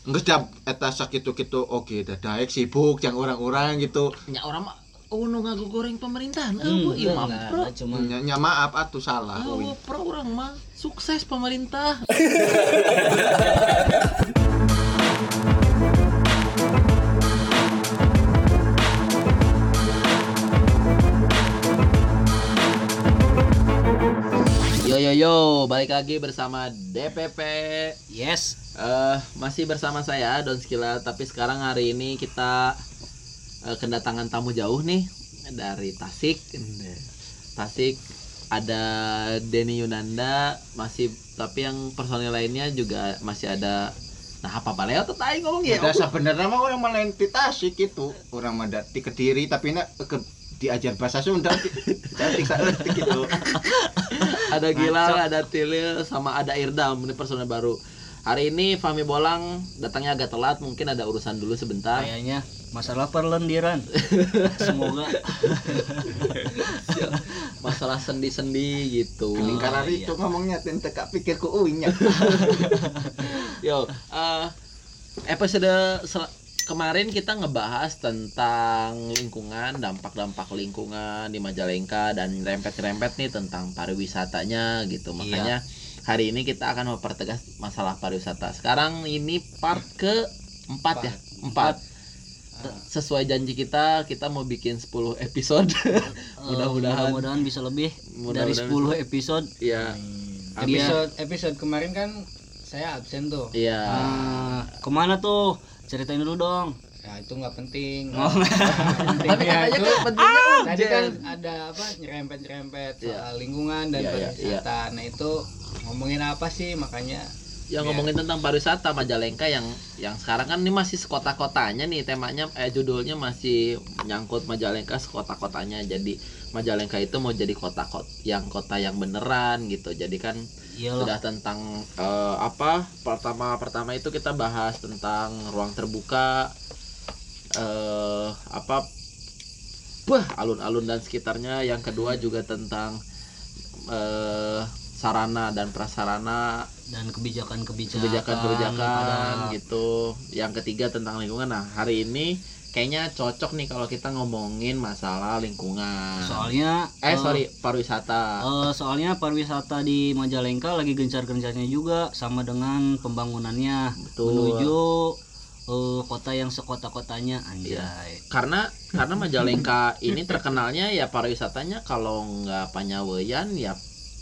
Nggak jam eta sakitu gitu oke dah daek sibuk yang orang-orang gitu. nya orang mah oh nu ngaku goreng pemerintahan Hmm, oh iya pro enggak, cuma Nya, maaf atuh salah. oh euy. pro orang mah sukses pemerintah Yo balik lagi bersama DPP. yes Eh masih bersama saya Don Skila, tapi sekarang hari ini kita eh, kedatangan tamu jauh nih dari Tasik. Tasik ada Denny Yunanda, masih tapi yang personil lainnya juga masih ada Nah, apa baleo tuh tadi ngomong ya? Udah sebenarnya mah orang malah di Tasik gitu. Orang mah di Kediri tapi nak ke diajar bahasa Sunda cantik saeutik gitu. ada Gilang, ada Tilil, sama ada Irdam, ini personil baru. Hari ini Fami Bolang datangnya agak telat, mungkin ada urusan dulu sebentar. kayaknya masalah perlendiran semoga Masalah sendi-sendi gitu. Oh, karari iya. itu ngomongnya teu teu pikir ku uinya. Yo, eh, episode sel- kemarin kita ngebahas tentang lingkungan, dampak-dampak lingkungan di Majalengka dan rempet-rempet nih tentang pariwisatanya gitu. Makanya hari ini kita akan mempertegas masalah pariwisata. Sekarang ini part ke empat ya, empat. Sesuai janji kita, kita mau bikin 10 episode. Eh, Mudah-mudahan. mudah-mudahan bisa lebih dari Mudah-mudahan 10 episode Iya, episode episode kemarin kan saya absen tuh iya. Ah, ke mana tuh ceritain dulu dong ya itu nggak penting Oh. penting Tapi ya katanya itu kan pentingnya tadi kan urgent. ada apa nyerempet nyerempet Iya. soal lingkungan dan Iya, iya, pariwisata nah itu ngomongin apa sih makanya yang Iya. ngomongin tentang pariwisata Majalengka yang yang sekarang kan ini masih sekota-kotanya nih temanya eh judulnya masih nyangkut Majalengka sekota-kotanya jadi Majalengka itu mau jadi kota kot yang kota yang beneran gitu jadi kan iyalah sudah tentang eh, apa pertama pertama itu kita bahas tentang ruang terbuka eh apa wah alun-alun dan sekitarnya yang kedua juga tentang eh sarana dan prasarana dan kebijakan-kebijakan kebijakan-kebijakan pada- gitu. Yang ketiga tentang lingkungan. Nah, hari ini kayaknya cocok nih kalau kita ngomongin masalah lingkungan. soalnya eh eh, sorry pariwisata. eh, soalnya pariwisata di Majalengka lagi gencar-gencarnya juga sama dengan pembangunannya Betul. menuju eh, kota yang sekota-kotanya Iya. anjay Karena karena Majalengka ini terkenalnya ya pariwisatanya kalau nggak Panyaweyan ya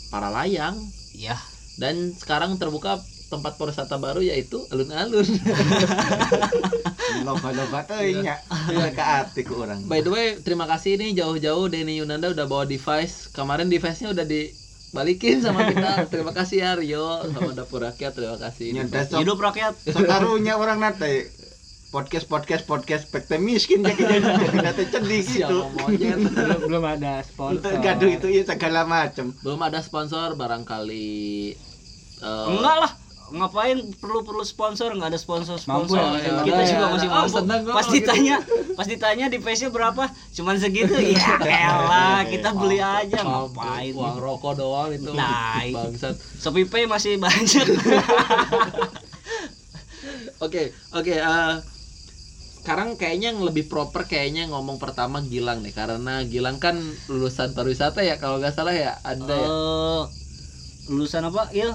para layang ya dan sekarang terbuka tempat pariwisata baru yaitu alun-alun. Loba-loba teuing nya. Teu ka ati ku urang. By the way, terima kasih nih jauh-jauh Denny Yunanda udah bawa device. Kemarin device-nya udah dibalikin sama kita. terima kasih ya Rio sama Dapur Rakyat. Terima kasih. Sok hidup rakyat sakarunya orang nate podcast podcast podcast pek teh miskin jadi jadi nate Siapa gitu. monyet. belum belum ada sponsor gaduh itu ya segala macem. Belum ada sponsor barangkali eh, enggak lah ngapain perlu perlu sponsor nggak ada sponsor Mampu sponsor ya, ya, kita ya. juga masih Oh, mampu pas gitu. ditanya pas ditanya di face berapa cuman segitu ya elah kita beli aja Mampu. ngapain uang rokok doang itu. Tai. Bangsat. Shopee Pay masih banyak Oke, oke. eh, sekarang kayaknya yang lebih proper kayaknya ngomong pertama Gilang nih karena Gilang kan lulusan pariwisata ya kalau nggak salah ya ada ya. Eh, lulusan apa il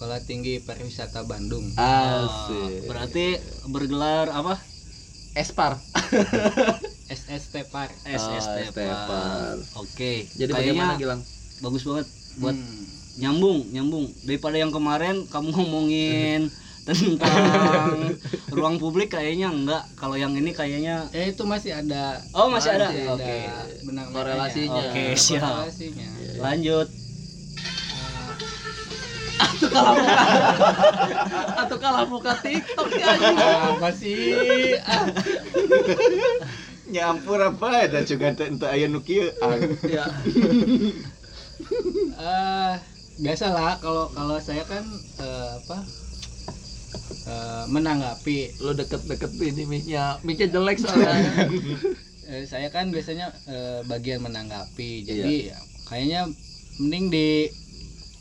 sekolah tinggi pariwisata Bandung Asik. berarti bergelar apa Espar. SST Par SST ST Par. oke Jadi bagaimana kayaknya Gilang? bagus banget buat Hmm. nyambung nyambung daripada yang kemarin kamu ngomongin tentang ruang publik kayaknya enggak kalau yang ini kayaknya ya itu masih ada Oh, masih ada? masih Oke. benang Korelasinya. Oke, Ada siap. korelasinya. lanjut Atau kalah muka TikTok ya anjing. apa sih Nyampur apa ada juga teu ente aya nu kieu. Ah, Ya. eh, biasalah kalau kalau saya kan eh, apa eh, menanggapi Lu deket-deket ini mic-nya. Mic-nya jelek soalnya. eh, saya kan biasanya eh, bagian menanggapi jadi Iya. ya, kayaknya mending di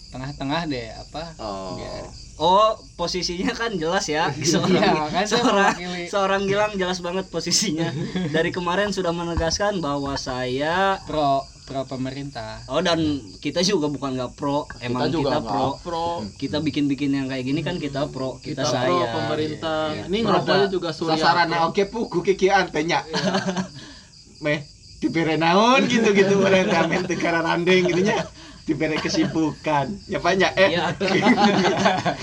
tengah-tengah deh apa Oh. biar Oh, posisinya kan jelas ya. Seorang, Iya, kan seorang, seorang Gilang jelas banget posisinya. Dari kemarin sudah menegaskan bahwa saya pro pro pemerintah Oh dan kita juga bukan nggak pro, emang kita, juga pro. nggak pro. Kita bikin-bikin yang kayak gini kan kita pro, kita, Kita, saya. pro pemerintah. Iya, iya. Ini ngerokoknya juga surya. Sasaran pro. oke pugu kiki antenya. Meh dibere naon gitu-gitu orang ramen tegara randeng gitu nya. Dibere kesibukan. Ya banyak eh. Iya.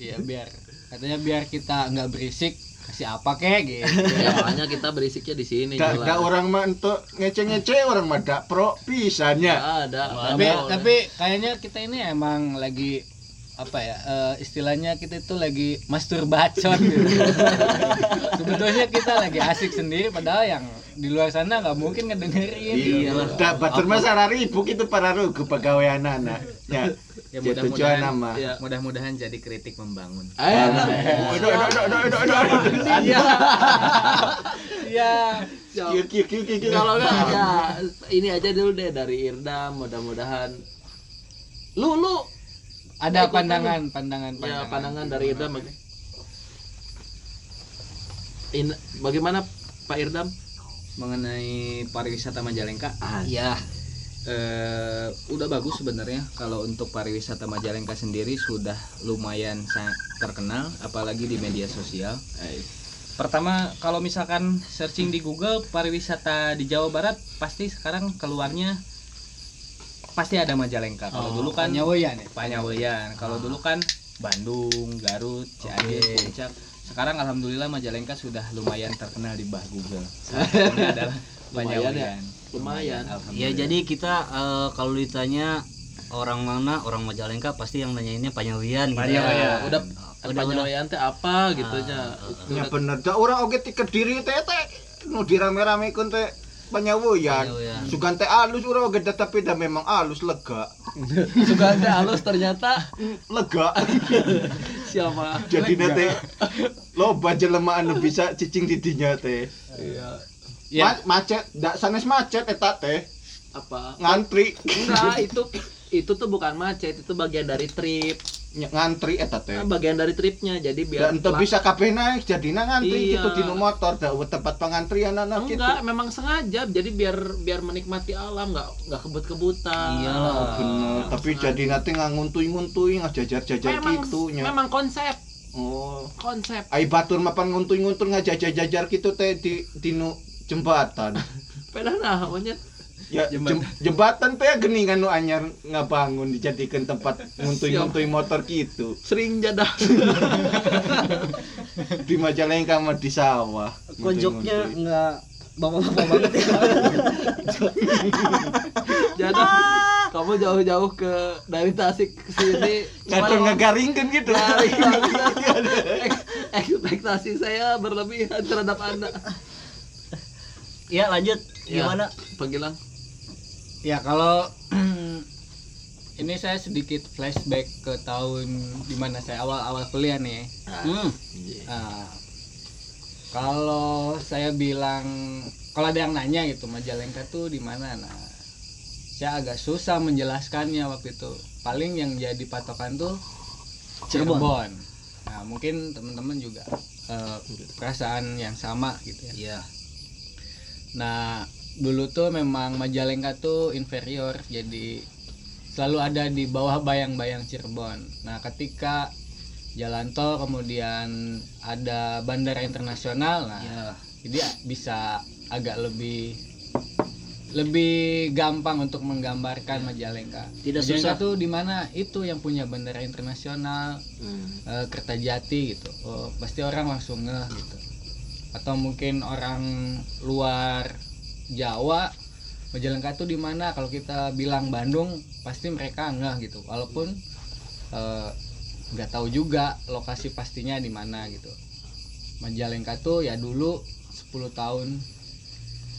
iya biar katanya biar kita nggak berisik kasih apa kek gitu Ya, makanya kita berisiknya di sini Da, da orang mah untuk ngece-ngece orang mah pro pisannya. Ada. tapi tapi kayaknya kita ini emang lagi apa ya eh, istilahnya kita itu lagi masturbacon gitu. sebetulnya kita lagi asik sendiri padahal yang di luar sana nggak mungkin ngedengerin Iya, Iyalah. da batur mah sararibuk itu para rugu pegawai anak Ya, Ya ya mudah-mudahan nama. Iya. mudah-mudahan jadi kritik membangun. Iya. iya. Kalau enggak ya ini aja dulu deh dari Irdam mudah-mudahan lu lu ada Ikutan pandangan pandangan ya pandangan dari Irdam baga- In, bagaimana Pak Irdam? Mengenai pariwisata Majalengka, Iya. eh, udah bagus sebenarnya kalau untuk pariwisata Majalengka sendiri sudah lumayan sangat terkenal apalagi di media sosial. Pertama kalau misalkan searching di Google pariwisata di Jawa Barat pasti sekarang keluarnya pasti ada Majalengka. Kalau dulu kan nyawayan ya Panyaweyan. Kalau dulu kan Bandung, Garut, Cianjur, Oke. Puncak. Sekarang alhamdulillah Majalengka sudah lumayan terkenal di bah Google. Salah satunya adalah Lumayan ya? Panyaweyan. Lumayan. Ya Alhamdulillah. jadi kita eh, kalau ditanya orang mana orang Majalengka pasti yang nanyainnya Panyawian gitu. Panyawian. udah Udah, Panyawayan teh apa gitu nya. Ya bener, da orang oke ti kediri teh teh nu dirame-rame kun teh panyawoyan. Sugan teh alus orang oke da, tapi dah memang alus lega. Suka ada halus ternyata Lega. siapa? Jadi nanti loba jelema anu bisa cicing didinya teh. Iya. ya Ma- macet, dak sanes macet eta teh. Apa? Ngantri. Enggak, itu itu tuh bukan macet, itu bagian dari trip. Ngantri eta teh. Nah, bagian dari tripnya. Jadi biar ente bisa kabeh naik jadinya ngantri Iya. gitu di nu motor dah tempat pengantrian anak gitu. enggak, memang sengaja. Jadi biar biar menikmati alam, enggak enggak kebut-kebutan. Iya. Oh, bener, tapi jadi nanti nganguntui-nguntui ngajajar-jajar memang, gitu nya. memang konsep, Oh. konsep. Ai batur mapan nguntuy-nguntur ngajajar-jajar gitu teh di di nu jembatan. Pedah nah. Ya jem- jembatan teh geningan nu anyar ngabangun dijadikan tempat nguntuy-nguntuy motor gitu. Sering jadah. Di Majalengka mah di sawah. Nguntuy-nguntuy. nggak bapak-bapak banget ya. jadah. Kamu jauh-jauh ke dari Tasik ke sini. Kadang ngegaringkan gitu. Ekspektasi saya berlebihan terhadap anda Ya lanjut Ya. gimana? Panggilan ya kalau ini saya sedikit flashback ke tahun di mana saya awal-awal kuliah nih Hmm. Nah, kalau saya bilang kalau ada yang nanya gitu Majalengka tuh di mana nah saya agak susah menjelaskannya waktu itu paling yang jadi patokan tuh Cirebon. Cirebon nah mungkin teman-teman juga eh, perasaan yang sama gitu ya Iya. Nah, dulu tuh memang Majalengka tuh inferior, jadi selalu ada di bawah bayang-bayang Cirebon. Nah, ketika jalan tol kemudian ada bandara internasional, nah Iya. jadi bisa agak lebih lebih gampang untuk menggambarkan Majalengka. Tidak Majalengka susah. tuh di mana itu yang punya bandara internasional, Hmm. eh, Kertajati gitu. Oh, pasti orang langsung ngeh gitu. Atau mungkin orang luar Jawa Majalengka tuh di mana? Kalau kita bilang Bandung, pasti mereka ngeh gitu. Walaupun eh, nggak tahu juga lokasi pastinya di mana gitu. Majalengka tuh ya dulu 10 tahun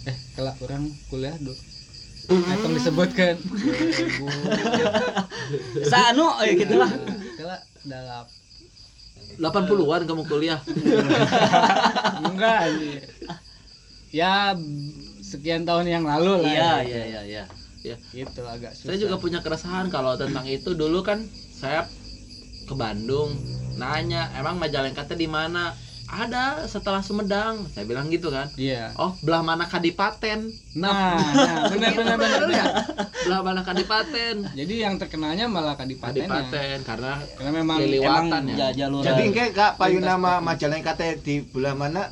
eh kelak orang kuliah dulu Atau disebutkan 2000 Sanu eh gitu lah. kelak dalam 80-an kamu kuliah enggak anjir. ya sekian tahun yang lalu lah Iya, gitu. iya, iya, iya. ya gitu agak susah saya juga punya keresahan kalau tentang itu dulu kan saya ke Bandung nanya emang Majalengka teh di mana ada setelah Sumedang saya bilang gitu kan Iya. oh belah mana Kadipaten Nah, nah benar benar benar. Bener benar. nggak? belah mana Kadipaten Jadi yang terkenalnya malah kadipaten. Kadipaten karena Karena memang Liliwatan Emang ya. Jadi engke Kak payu Lintas nama teknik. Majalengka teh di belah mana?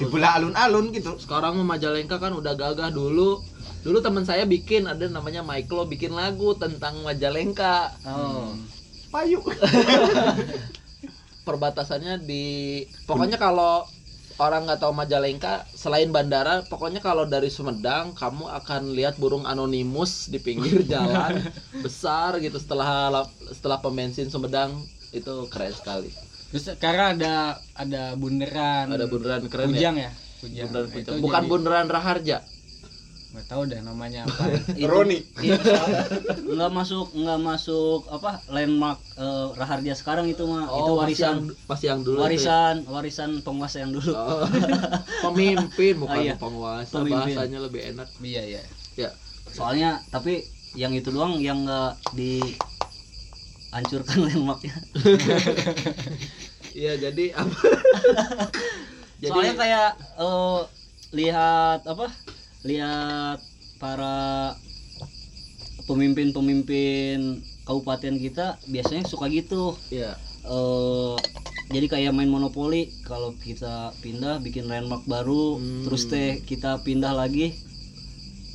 Di belah alun-alun gitu. sekarang mah Majalengka kan udah gagah dulu dulu teman saya bikin ada namanya Michael bikin lagu tentang Majalengka Oh. Payu. perbatasannya di pokoknya kalau orang nggak tahu Majalengka selain bandara pokoknya kalau dari Sumedang kamu akan lihat burung anonimus di pinggir jalan besar gitu setelah setelah pom bensin Sumedang itu keren sekali Terus sekarang ada ada bundaran. ada bundaran keren Kujang ya ya. Kujang. bundaran Itu Kujang. bukan jadi- bundaran Raharja nggak tahu deh namanya apa. Itu- Roni. itu nggak masuk nggak masuk apa landmark eh, Raharja sekarang itu mah itu Oh, warisan masih yang, yang dulu itu ya? warisan warisan penguasa yang dulu Oh, pemimpin bukan Oh, iya. penguasa Pemimpin. bahasanya lebih enak Iya ya. ya soalnya tapi yang itu doang yang nggak dihancurkan landmarknya. Iya jadi apa? Jadi soalnya kayak eh, lihat apa? Lihat para pemimpin-pemimpin kabupaten kita biasanya suka gitu. Ya eh jadi kayak main monopoli kalau kita pindah bikin landmark baru Hmm. terus teh kita pindah lagi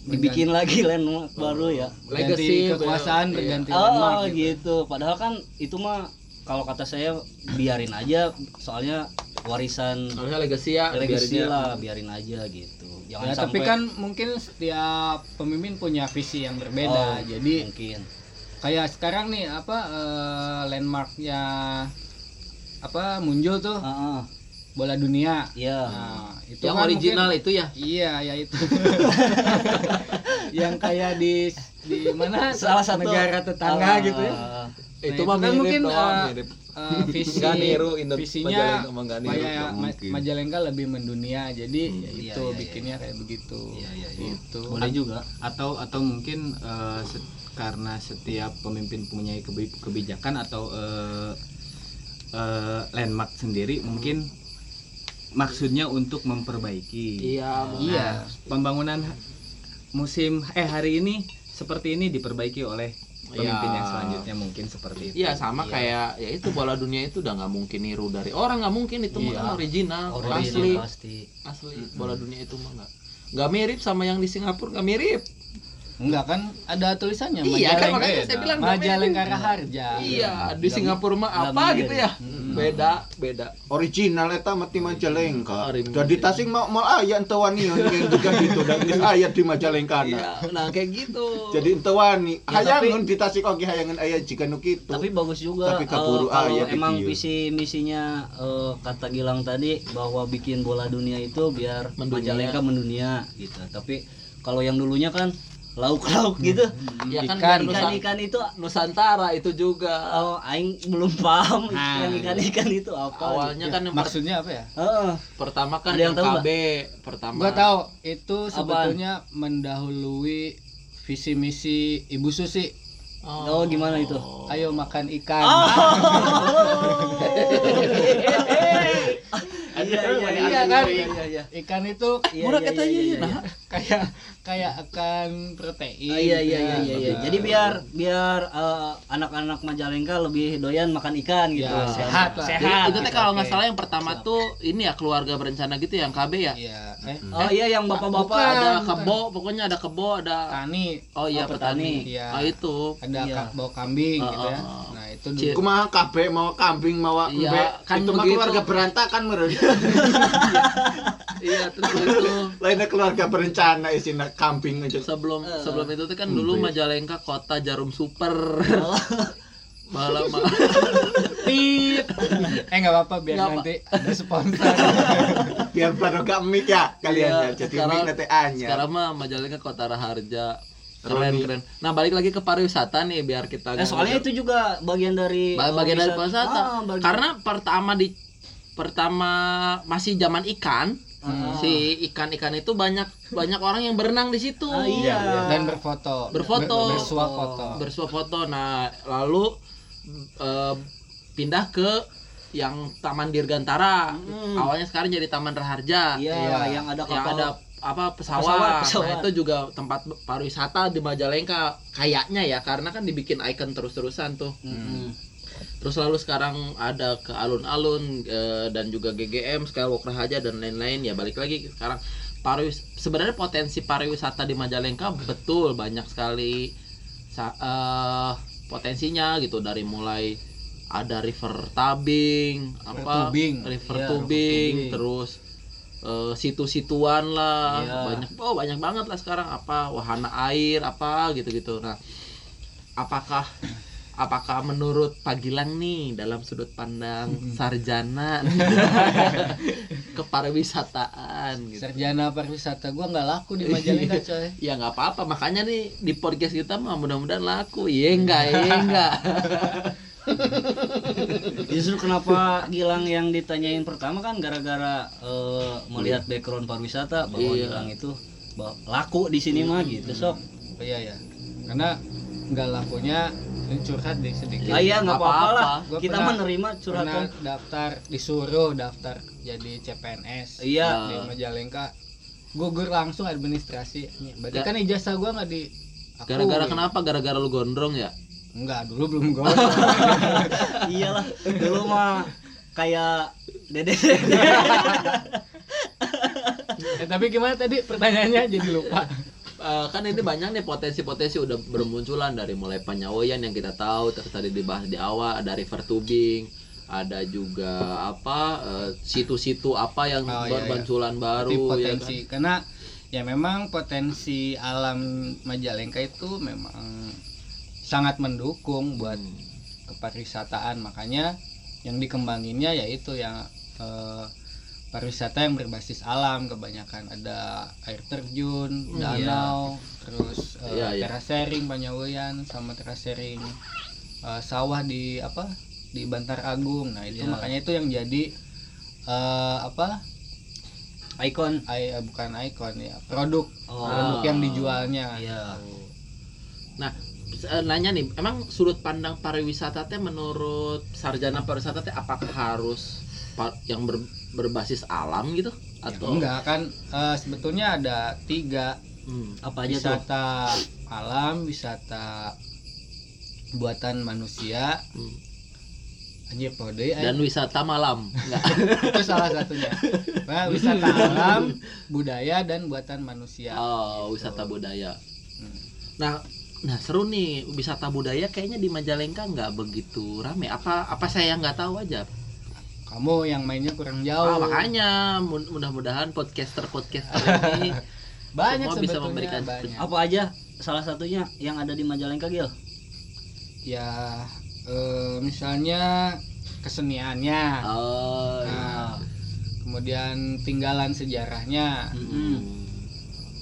dibikin lagi landmark baru ya Legacy, kekuasaan iya. berganti oh landmark gitu. gitu padahal kan itu mah kalau kata saya biarin aja soalnya warisan harusnya legacy ya legacy biarin ya. lah biarin aja gitu jangan Ya, tapi sampai kan mungkin setiap pemimpin punya visi yang berbeda. Oh, Jadi mungkin kayak sekarang nih apa eh, landmarknya apa muncul tuh Heeh. Bola dunia. ya Nah, itu yang kan original mungkin- itu ya Iya, ya itu. yang kayak di di mana salah satu negara tetangga Ah, gitu ya. ah, itu Nah, mah itu kan mungkin, doang, eh, mirip. Eh, visi niru visinya Majalengka mungkin. Majalengka lebih mendunia. Jadi ya Iya, itu iya, iya. bikinnya kayak begitu. Iya, iya, iya. Gitu. boleh juga atau atau mungkin eh, se- karena setiap pemimpin punya kebi- kebijakan atau eh, eh, landmark sendiri mungkin maksudnya untuk memperbaiki. Iya Iya. pembangunan musim eh hari ini seperti ini diperbaiki oleh pemimpin Iya. yang selanjutnya mungkin seperti itu. Iya sama kayak ya itu bola dunia itu udah nggak mungkin niru dari orang nggak mungkin. Itu Iya. kan original, Original asli. pasti. Asli bola dunia itu mah nggak nggak mirip sama yang di Singapura nggak mirip Enggak kan ada tulisannya Iya, kan Majalengka- makanya saya bilang Majalengka mirip. Raharja. iya di Singapura mah apa gitu ya beda beda Original eta mati Majalengka. Jadi tasing mau mau aya ente wani yang juga gitu dan geus aya di Majalengka. iya nah kayak gitu Jadi ente wani Ya, hayangun di tasik oge hayangan aya jika nu kitu. tapi bagus juga Tapi eh, kaburu aya emang visi misinya eh, kata Gilang tadi bahwa bikin bola dunia itu biar Mendunia. Majalengka mendunia gitu tapi kalau yang dulunya kan lauk-lauk gitu. Ya kan Ikan, yang Nusa- ikan-ikan itu Nusantara itu juga. Oh aing belum paham Nah, yang ikan-ikan itu apa awalnya kan yang Maksudnya apa ya? Heeh. pertama kan yang tahu KB pertama. Gua tahu. Itu sebetulnya mendahului visi misi Ibu Susi. oh. Gimana itu? Ayo makan ikan. iya iya iya Iya kan? iya iya Ikan itu Iya, murah iya, katanya iya, ya iya, nah iya. kayak kayak akan protein. Ah, iya iya iya ya. iya, iya. Jadi biar biar eh, anak-anak Majalengka lebih doyan makan ikan gitu. Ya, sehat lah. Sehat. itu teh gitu, kalau nggak salah yang pertama tuh ini ya keluarga berencana gitu yang KB ya Iya, eh Oh iya yang bapak-bapak ada kebo pokoknya ada kebo ada tani oh iya Oh, petani. petani Iya. oh itu ada Iya. bau kambing Oh, gitu ya. Itu Cir- dulu. kumaha kabeh mau kambing mau Iya, kan itu mah keluarga berantakan meureun. iya terus itu Lainnya keluarga berencana isina kambing aja. sebelum Eh. sebelum itu tuh kan dulu Majalengka kota jarum super Oh. malah ma- Tit. Eh enggak apa-apa biar Nggak nanti ada sponsor. Biar pada gak mic ya kalian Iya, ya. Jadi sekarang- mic nanti anya. sekarang mah Majalengka kota raharja keren Roni. keren nah balik lagi ke pariwisata nih biar kita Eh, soalnya itu juga bagian dari Ba- bagian dari wisata. pariwisata Ah, bagian- karena pertama di pertama masih zaman ikan Ah. si ikan-ikan itu banyak banyak orang yang berenang di situ Ah, iya. Dan berfoto. Berfoto. Ber- bersuah foto. bersuah foto nah lalu eh, pindah ke yang Taman Dirgantara. Hmm. Awalnya sekarang jadi Taman Raharja. Iya, Iya. yang ada yang kapal. ada apa pesawat. Pesawat, pesawat. Nah, itu juga tempat pariwisata di Majalengka kayaknya ya karena kan dibikin ikon terus-terusan tuh. Mm-mm. Terus lalu sekarang ada ke alun-alun eh, dan juga GGM, Skywalk Raharja dan lain-lain ya balik lagi sekarang pariwis sebenarnya potensi pariwisata di Majalengka betul banyak sekali sa- eh, potensinya gitu dari mulai ada river tubing apa tubing. river Iya, tubing river tubing. terus eh, situ-situan lah. Iya. banyak oh banyak banget lah sekarang. Apa wahana air apa gitu-gitu. Nah apakah apakah menurut Pagilang nih dalam sudut pandang sarjana kepariwisataan gitu? Sarjana pariwisata gua nggak laku di Majalengka coy. Ya nggak apa-apa. Makanya nih di podcast kita mah mudah-mudahan laku. Iya enggak iya enggak Justru kenapa Gilang yang ditanyain pertama kan gara-gara eh, melihat background pariwisata bahwa Iya. Gilang itu laku di sini mah gitu sok. oh, iya ya karena nggak lakunya ini curhat deh sedikit Ah, iya nggak apa-apa lah. Gua Kita pernah- menerima pernah curhatan. daftar disuruh daftar jadi CPNS Iya. di Majalengka gugur langsung administrasi berarti kan ijazah gua nggak di gara-gara kenapa gara-gara lu gondrong ya enggak dulu belum gua Iyalah, dulu mah kayak dede. Eh, tapi gimana tadi pertanyaannya jadi lupa Eh, kan ini banyak nih potensi-potensi udah bermunculan dari mulai penyawoyan yang kita tahu terus tadi dibahas di awal ada river tubing ada juga apa eh, situ-situ apa yang Oh, iya, iya. bermunculan baru Berarti ya potensi karena ya memang potensi alam Majalengka itu memang sangat mendukung buat Hmm. kepariwisataan makanya yang dikembanginnya yaitu yang eh, pariwisata yang berbasis alam kebanyakan ada air terjun danau terus eh, Iya, iya. terasering Panyaweyan sama terasering eh, sawah di apa di Bantar Agung nah itu Iya. makanya itu yang jadi eh, apa Icon. I- eh, bukan ikon ya produk Oh. produk yang dijualnya Iya. Nah, eh, nanya nih, emang sudut pandang pariwisata teh menurut sarjana pariwisata teh apakah harus yang ber- berbasis alam gitu Ya, atau enggak kan eh, sebetulnya ada tiga Hmm. Apa aja tuh? wisata alam wisata buatan manusia Hmm. anjir kode ya dan wisata malam enggak itu salah satunya nah, wisata alam budaya dan buatan manusia oh wisata budaya Hmm. nah nah seru nih wisata budaya kayaknya di Majalengka nggak begitu rame. Apa apa saya nggak tahu aja? Kamu yang mainnya kurang Ah, jauh. makanya mu- mudah-mudahan podcaster podcaster ini banyak semua bisa memberikan banyak. Apa aja salah satunya yang ada di Majalengka Gil? ya eh, misalnya keseniannya. Oh iya. Nah, kemudian tinggalan sejarahnya. Hmm.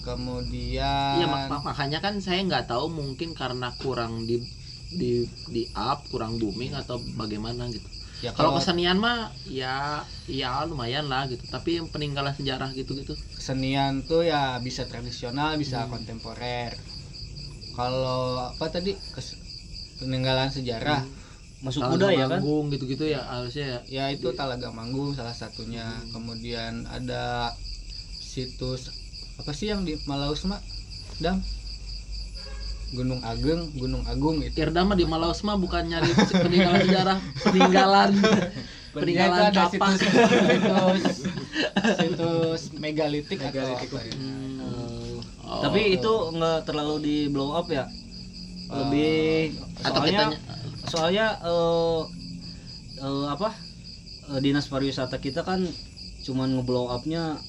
Kemudian Iya mak- mak- makanya kan saya nggak tahu mungkin karena kurang di di di up kurang booming atau bagaimana gitu. ya Kalau kalau kesenian mah ya ya lumayan lah gitu. Tapi yang peninggalan sejarah gitu-gitu. kesenian tuh ya bisa tradisional bisa kontemporer kalau apa tadi Kes- peninggalan sejarah Masuk Talaga budaya kan? Manggung gitu-gitu ya harusnya ya. ya itu Talaga Manggung salah satunya kemudian ada situs apa sih yang di Malaus mak dam Gunung Ageng Gunung Agung itu Irda mah di Malaus mah bukan nyari peninggalan sejarah, peninggalan peninggalan kapak. situs situs situs megalitik atau Megalitik. apa ya. Hmm. Oh. Tapi itu nggak terlalu di blow up ya? Lebih atau soalnya kita soalnya eh, eh, apa eh, dinas pariwisata kita kan cuman ngeblow upnya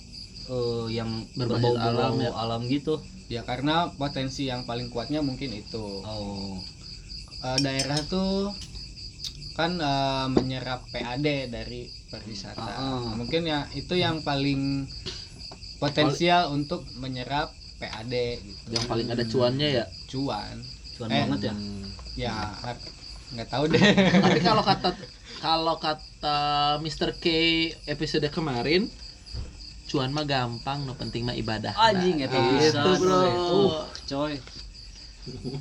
eh, yang berbau alam ya. alam gitu. ya karena potensi yang paling kuatnya mungkin itu Oh. Eh, daerah tuh kan eh, menyerap PAD dari pariwisata. Ah. Mungkin ya itu yang paling potensial untuk menyerap PAD gitu. yang paling ada cuannya ya. Cuan. Cuan Eh, banget ya. Ya har- nggak tahu deh. Tapi kalau kata kalau kata Mr. K episode kemarin cuan mah gampang, no penting mah ibadah. Anjing Nah, itu gitu, bisa, bro. coy. Uh, coy.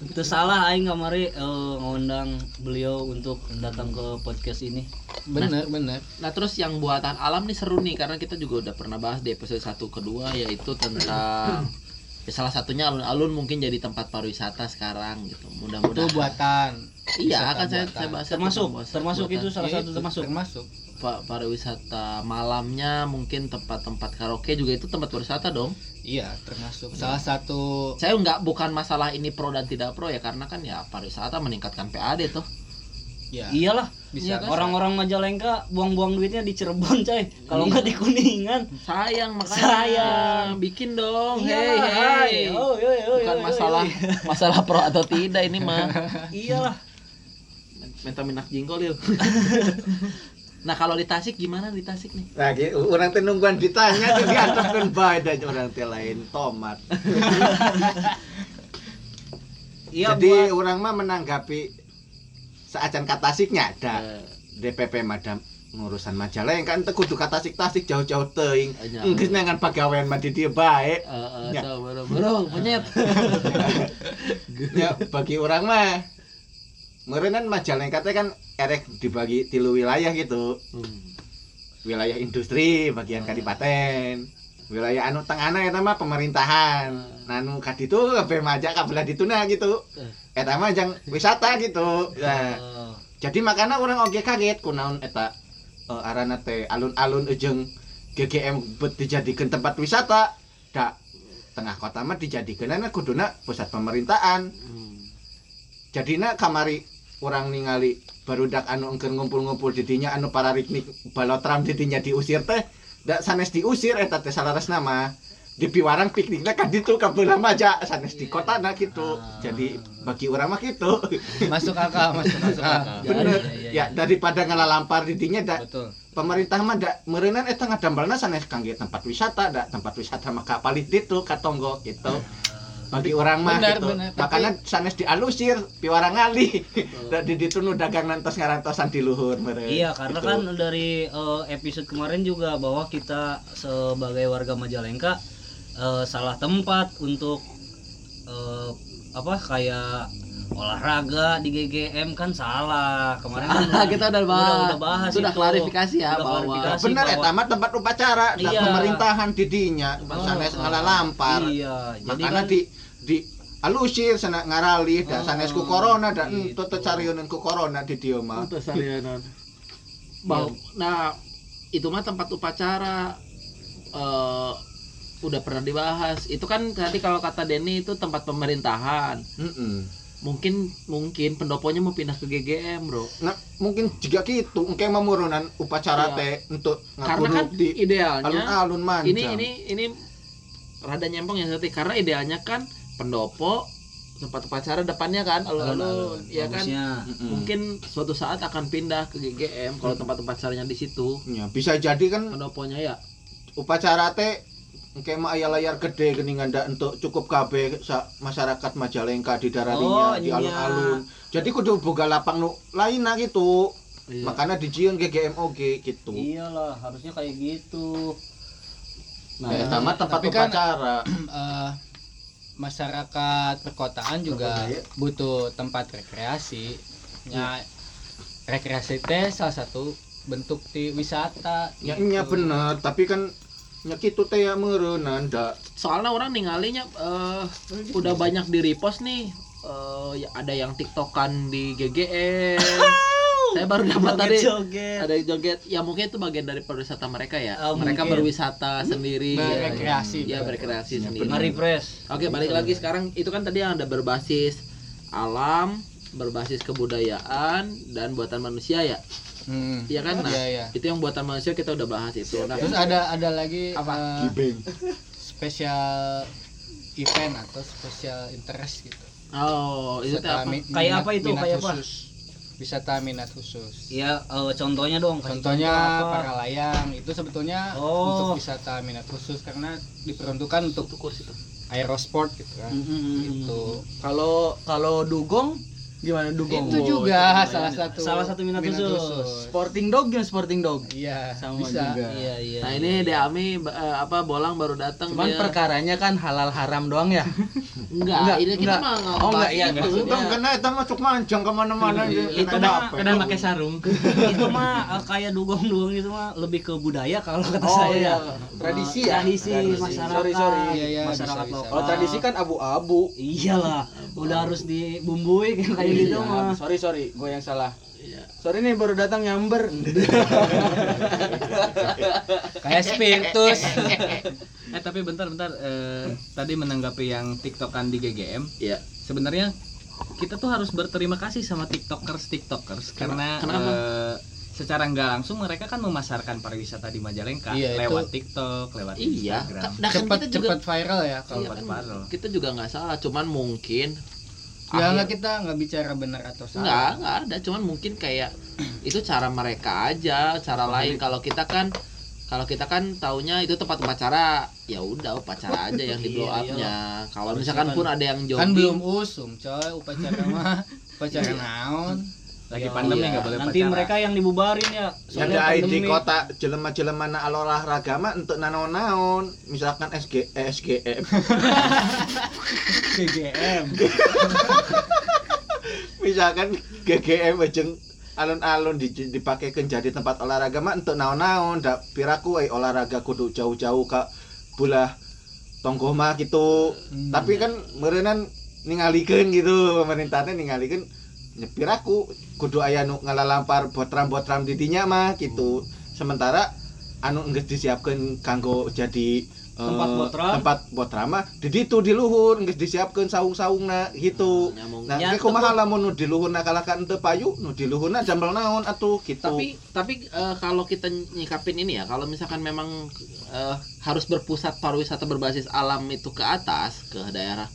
itu salah aing kamari eh, ngundang beliau untuk datang ke podcast ini bener bener Nah terus yang buatan alam nih seru nih karena kita juga udah pernah bahas di episode 1 kedua yaitu tentang ya salah satunya alun-alun mungkin jadi tempat pariwisata sekarang gitu. itu Mudah-mudahan. buatan Iya wisata kan saya saya bahas termasuk termasuk buatan. itu salah Ya, satu itu termasuk termasuk Pa- pariwisata malamnya mungkin tempat-tempat karaoke juga itu tempat wisata dong. iya termasuk salah satu Saya nggak bukan masalah ini pro dan tidak pro ya karena kan ya pariwisata meningkatkan PAD tuh. ya iyalah bisa Iya kan? orang-orang Majalengka buang-buang duitnya di Cirebon coy kalau nggak di Kuningan Sayang makanya Sayang. bikin dong. Hei, hei. Oh, iya, iya, Bukan iya, iya, masalah iya. masalah pro atau tidak ini mah. iyalah Minta minak jingkol yuk. nah kalau di Tasik gimana di Tasik nih? Nah, orang teh nungguan ditanya tuh diantepkeun bae dan orang teh lain tomat. iya Jadi buat orang mah menanggapi seacan katasiknya ada Eh, DPP madam ngurusan majalah yang kan teu kudu katasik-tasik jauh-jauh teuing. Anya. Enggeus nangan pagawean mah di dieu bae. eh, eh, Ya. so, burung-burung, penyet. Ya bagi orang mah Merenan majalah yang kan erek dibagi tilu wilayah gitu. Hmm. Wilayah industri bagian kadipaten. Wilayah anu tengahna eta mah pemerintahan. Nah, anu kaditu kabeh majak kabelah dituna gitu. Eta mah jang wisata gitu. Nah, Oh. jadi makanya orang oge kaget kunaon eta eh, arana teh alun-alun ujung GGM bet dijadikan tempat wisata da tengah kota mah dijadikan kuduna pusat pemerintahan Hmm. jadina kamari orang ningali barudak anu engkeun ngumpul-ngumpul di dinya anu para piknik balotram di dinya diusir teh da sanes diusir eta teh salaras nama. Di piwarang pikniknya kan ditu kabelah maja sanes di kota nah gitu. Jadi bagi orang mah gitu. Masuk akal masuk akal. Bener. iya, iya, ya. Daripada ngalampar di dinya da betul. pemerintah mah da meureunnan eta ngadambalna sanes kangge tempat wisata da tempat wisata mah kapalit ditu katonggo gitu bagi orang mah Benar, gitu benar, tapi- makanya sanes dialusir piwarang ngali di ditu nu dagang nantos ngarantosan di luhur meureun Iya, karena Gitu. kan dari eh, episode kemarin juga bahwa kita sebagai warga Majalengka eh, salah tempat untuk eh, apa kayak olahraga di GGM kan salah. Kemarin kan Ah, kita udah bahas. udah bahas Sudah itu. klarifikasi ya Udah bahwa klarifikasi bener bahwa- eta mah tempat upacara Iya. pemerintahan di dinya sanes ngalampar Iya, jadi makanya kan di di alusir sana ngaralih da Oh, sanes ku corona da gitu. ento teu carioneun ku corona di dieu mah Untuk salianan. Bah, nah itu mah tempat upacara eh udah pernah dibahas. Itu kan tadi kalau kata Denny itu tempat pemerintahan. Heeh. Mungkin mungkin pendoponya mau pindah ke GGM, Bro. Nah, mungkin juga gitu, engke mamurunan Iya. upacara teh untuk Karena kan di idealnya alun-alun ini ini ini rada nyempong ya Sati karena idealnya kan pendopo tempat upacara depannya kan alun-alun ya kan mungkin suatu saat akan pindah ke GGM kalau tempat upacaranya di situ Ya, bisa jadi kan pendoponya ya upacara teh engke mah aya layar gede geuningan da untuk cukup sa masyarakat Majalengka di dararinya Oh, di iya. alun-alun. Jadi kudu boga lapang nu lainna gitu. Iya. Makanya dijieun GGM oge gitu. Iyalah, harusnya kayak gitu. Nah, mah tempat kan- upacara. Masyarakat perkotaan juga Berbudaya. butuh tempat rekreasi. Ya rekreasi teh salah satu bentuk di wisata Ya gitu. nya bener, tapi kan nya kitu teh ya meureunnan da soalnya orang ninggalinya eh udah banyak di repost nih. Eh ya ada yang tiktokan di GGM saya baru dapat tadi Joget-joget. ada yang joget ya mungkin itu bagian dari pariwisata mereka ya Oh, mereka mungkin. berwisata sendiri Berrekreasi. ya berrekreasi Ya, sendiri Nge-refresh. Oke, balik lagi sekarang itu kan tadi yang ada berbasis alam, berbasis kebudayaan dan buatan manusia ya. Hmm. Iya kan? Nah, Iya, iya. itu yang buatan manusia kita udah bahas itu. Nah, terus ada ada lagi Apa? eh, gibeng. special event atau special interest gitu oh, itu apa? Kayak apa itu? Kayak apa? khusus. Wisata minat khusus Ya, eh, contohnya dong. contohnya contoh para layang itu sebetulnya Oh. untuk wisata minat khusus karena diperuntukkan untuk kursi tuh. aerosport gitu kan Mm, mm, mm, itu Kalau kalau dugong Gimana dugong? Itu juga salah satu Salah satu minat khusus. Sporting dog gimana sporting dog? Iya, Sama bisa. juga. Iya iya. Nah ini Deami ba- eh, apa bolang baru datang Cuman dia. perkaranya kan halal haram doang ya. enggak, Enggak, ini kita enggak. mah nggak Oh, enggak, iya, itu. enggak. Itu kena itu masuk manjang ke mana-mana Iya, gitu. itu Kena mah-? Kadang pakai sarung. itu mah eh, kayak dugong-dugong itu mah lebih ke budaya kalau kata Oh, saya. iya. Eh, Tradisi ya? Tradisi, masyarakat. Sorry, sorry. Iya, iya, masyarakat lokal. Kalau tradisi kan abu-abu. Iyalah, udah harus dibumbui kayak gitu Iya, mah. Sorry sorry, gue yang salah. Iya. Sorry nih baru datang nyamber. Kayak spiritus. Eh tapi bentar-bentar eh, tadi menanggapi yang TikTokan di GGM, Iya. sebenarnya kita tuh harus berterima kasih sama TikTokers TikTokers karena eh, secara nggak langsung mereka kan memasarkan pariwisata di Majalengka Iya, itu- lewat TikTok, lewat Iya. Instagram. Nah, kan Cepat kita juga cepat viral ya kalau Iya, kan, viral. kita juga nggak salah, cuman mungkin Enggak, akhir- enggak kita nggak bicara benar atau salah. Enggak, enggak ada, cuman mungkin kayak itu cara mereka aja, cara lain. Kalau kita kan kalau kita kan taunya itu tempat upacara, ya udah upacara aja yang di blow Iya, up-nya. Kalau Harusnya misalkan kan- pun ada yang jogging, Kan belum usum, coy, upacara mah upacara naon. Lagi Ya, pandemi iya. nggak boleh Nanti pacaran. mereka yang dibubarin ya. Yang soalnya ada di pandemi. kota jelema-jelema na olahraga mah untuk naon-naon, misalkan SG eh, SGM. GGM. misalkan GGM jeung alun-alun di, dipakaikan jadi tempat olahraga mah untuk naon-naon dak piraku we olahraga kudu jauh-jauh ke bulah tonggo mah gitu Hmm. tapi kan merenan ningalikeun gitu pemerintahnya ningalikeun nyepir aku kudu aya nu ngalalampar botram-botram di dinya mah gitu sementara anu geus disiapkeun kanggo jadi eh, Tempat botram? tempat botram mah di ditu di luhur geus disiapkeun saung-saungna gitu nyamung. Nah, Ya, kumaha lamun nu di luhurna kalakan teu payu, nu di luhurna jambal naon atuh gitu. tapi tapi eh, kalau kita nyikapin ini ya, kalau misalkan memang eh, harus berpusat pariwisata berbasis alam itu ke atas ke daerah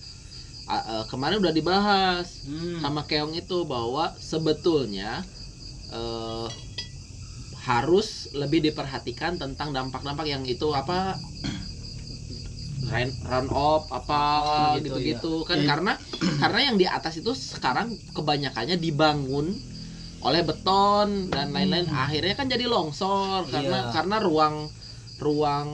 eh, kemarin udah dibahas Hmm. sama Keong itu bahwa sebetulnya eh, harus lebih diperhatikan tentang dampak-dampak yang itu apa run, run off apa gitu, gitu-gitu kan Ya. karena karena yang di atas itu sekarang kebanyakannya dibangun oleh beton dan lain-lain akhirnya kan jadi longsor karena Iya. karena ruang ruang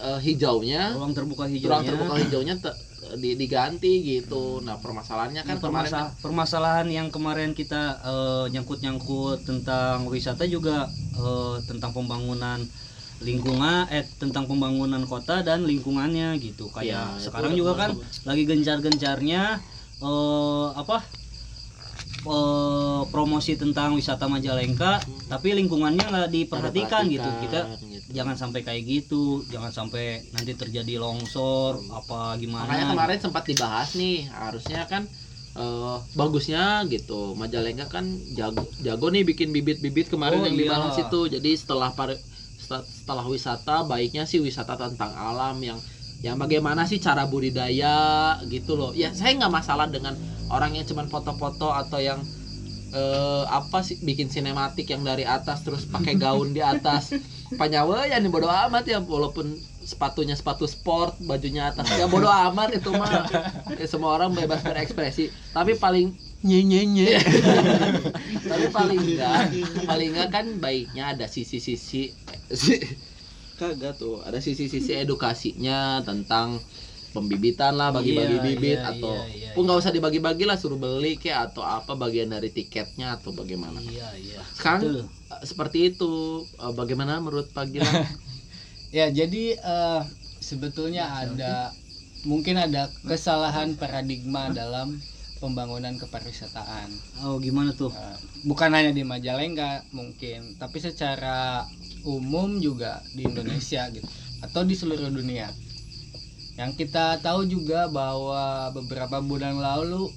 eh, hijaunya ruang terbuka ruang hijaunya. terbuka hijaunya te- di- diganti gitu. Nah, permasalahannya kan Nah, kemarin permasa- permasalahan yang kemarin kita eh, nyangkut-nyangkut tentang wisata juga eh, tentang pembangunan lingkungan eh tentang pembangunan kota dan lingkungannya gitu kayak Ya, sekarang juga kan mulai lagi gencar-gencarnya eh apa eh, promosi tentang wisata Majalengka tapi lingkungannya nggak diperhatikan gitu kita. Jangan sampai kayak gitu jangan sampai nanti terjadi longsor apa gimana Makanya kemarin sempat dibahas nih, harusnya kan eh, bagusnya gitu. Majalengka kan jago jago nih bikin bibit-bibit kemarin Oh, yang iya. dibahas itu. Jadi setelah setelah, setelah wisata baiknya sih wisata tentang alam yang yang bagaimana sih cara budidaya gitu loh. Ya saya nggak masalah dengan orang yang cuman foto-foto atau yang eh, apa sih bikin sinematik yang dari atas terus pakai gaun di atas. Panyawa ya nih bodo amat ya walaupun sepatunya sepatu sport bajunya atas. Ya bodo amat itu mah. Ya, semua orang bebas berekspresi. Tapi paling nye nye nye. Tapi paling enggak paling enggak kan baiknya ada sisi-sisi si- kagak tuh. ada sisi-sisi edukasinya tentang pembibitan lah bagi-bagi Iya, bibit iya, atau iya, iya, pun nggak usah dibagi-bagi lah suruh beli kayak atau apa bagian dari tiketnya atau bagaimana. Iya iya. Sekarang Betul. eh, seperti itu. Eh, bagaimana menurut Pak Gilang? Ya, jadi eh, sebetulnya ada mungkin ada kesalahan paradigma dalam pembangunan kepariwisataan. oh gimana tuh? Eh, bukan hanya di Majalengka mungkin, tapi secara umum juga di Indonesia gitu atau di seluruh dunia. Yang kita tahu juga bahwa beberapa bulan lalu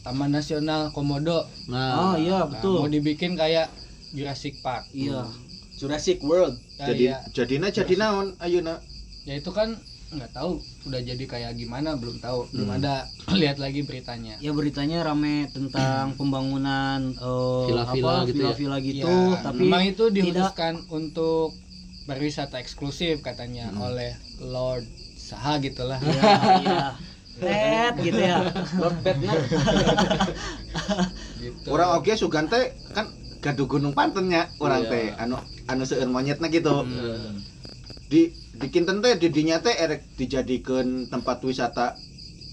Taman Nasional Komodo nah oh iya nah, betul mau dibikin kayak Jurassic Park. iya Jurassic World. Ya, jadi ya, jadina jadi naon ayeuna ya itu kan nggak tahu udah jadi kayak gimana belum tahu belum Hmm. ada lihat lagi beritanya ya beritanya rame tentang pembangunan eh, Villa-villa apa, gitu ya? villa-villa gitu Ya, tapi memang itu tidak dikhususkan untuk pariwisata eksklusif katanya Hmm. oleh Lord Saha gitulah ya, ya. Tet gitu ya. Lord Batman. gitu Orang oke sugan teh kan gaduh gunung pantennya orang Iya. teh anu anu seueur monyetna gitu. Hmm. Di di kinten teh di dinya teh erek dijadikan tempat wisata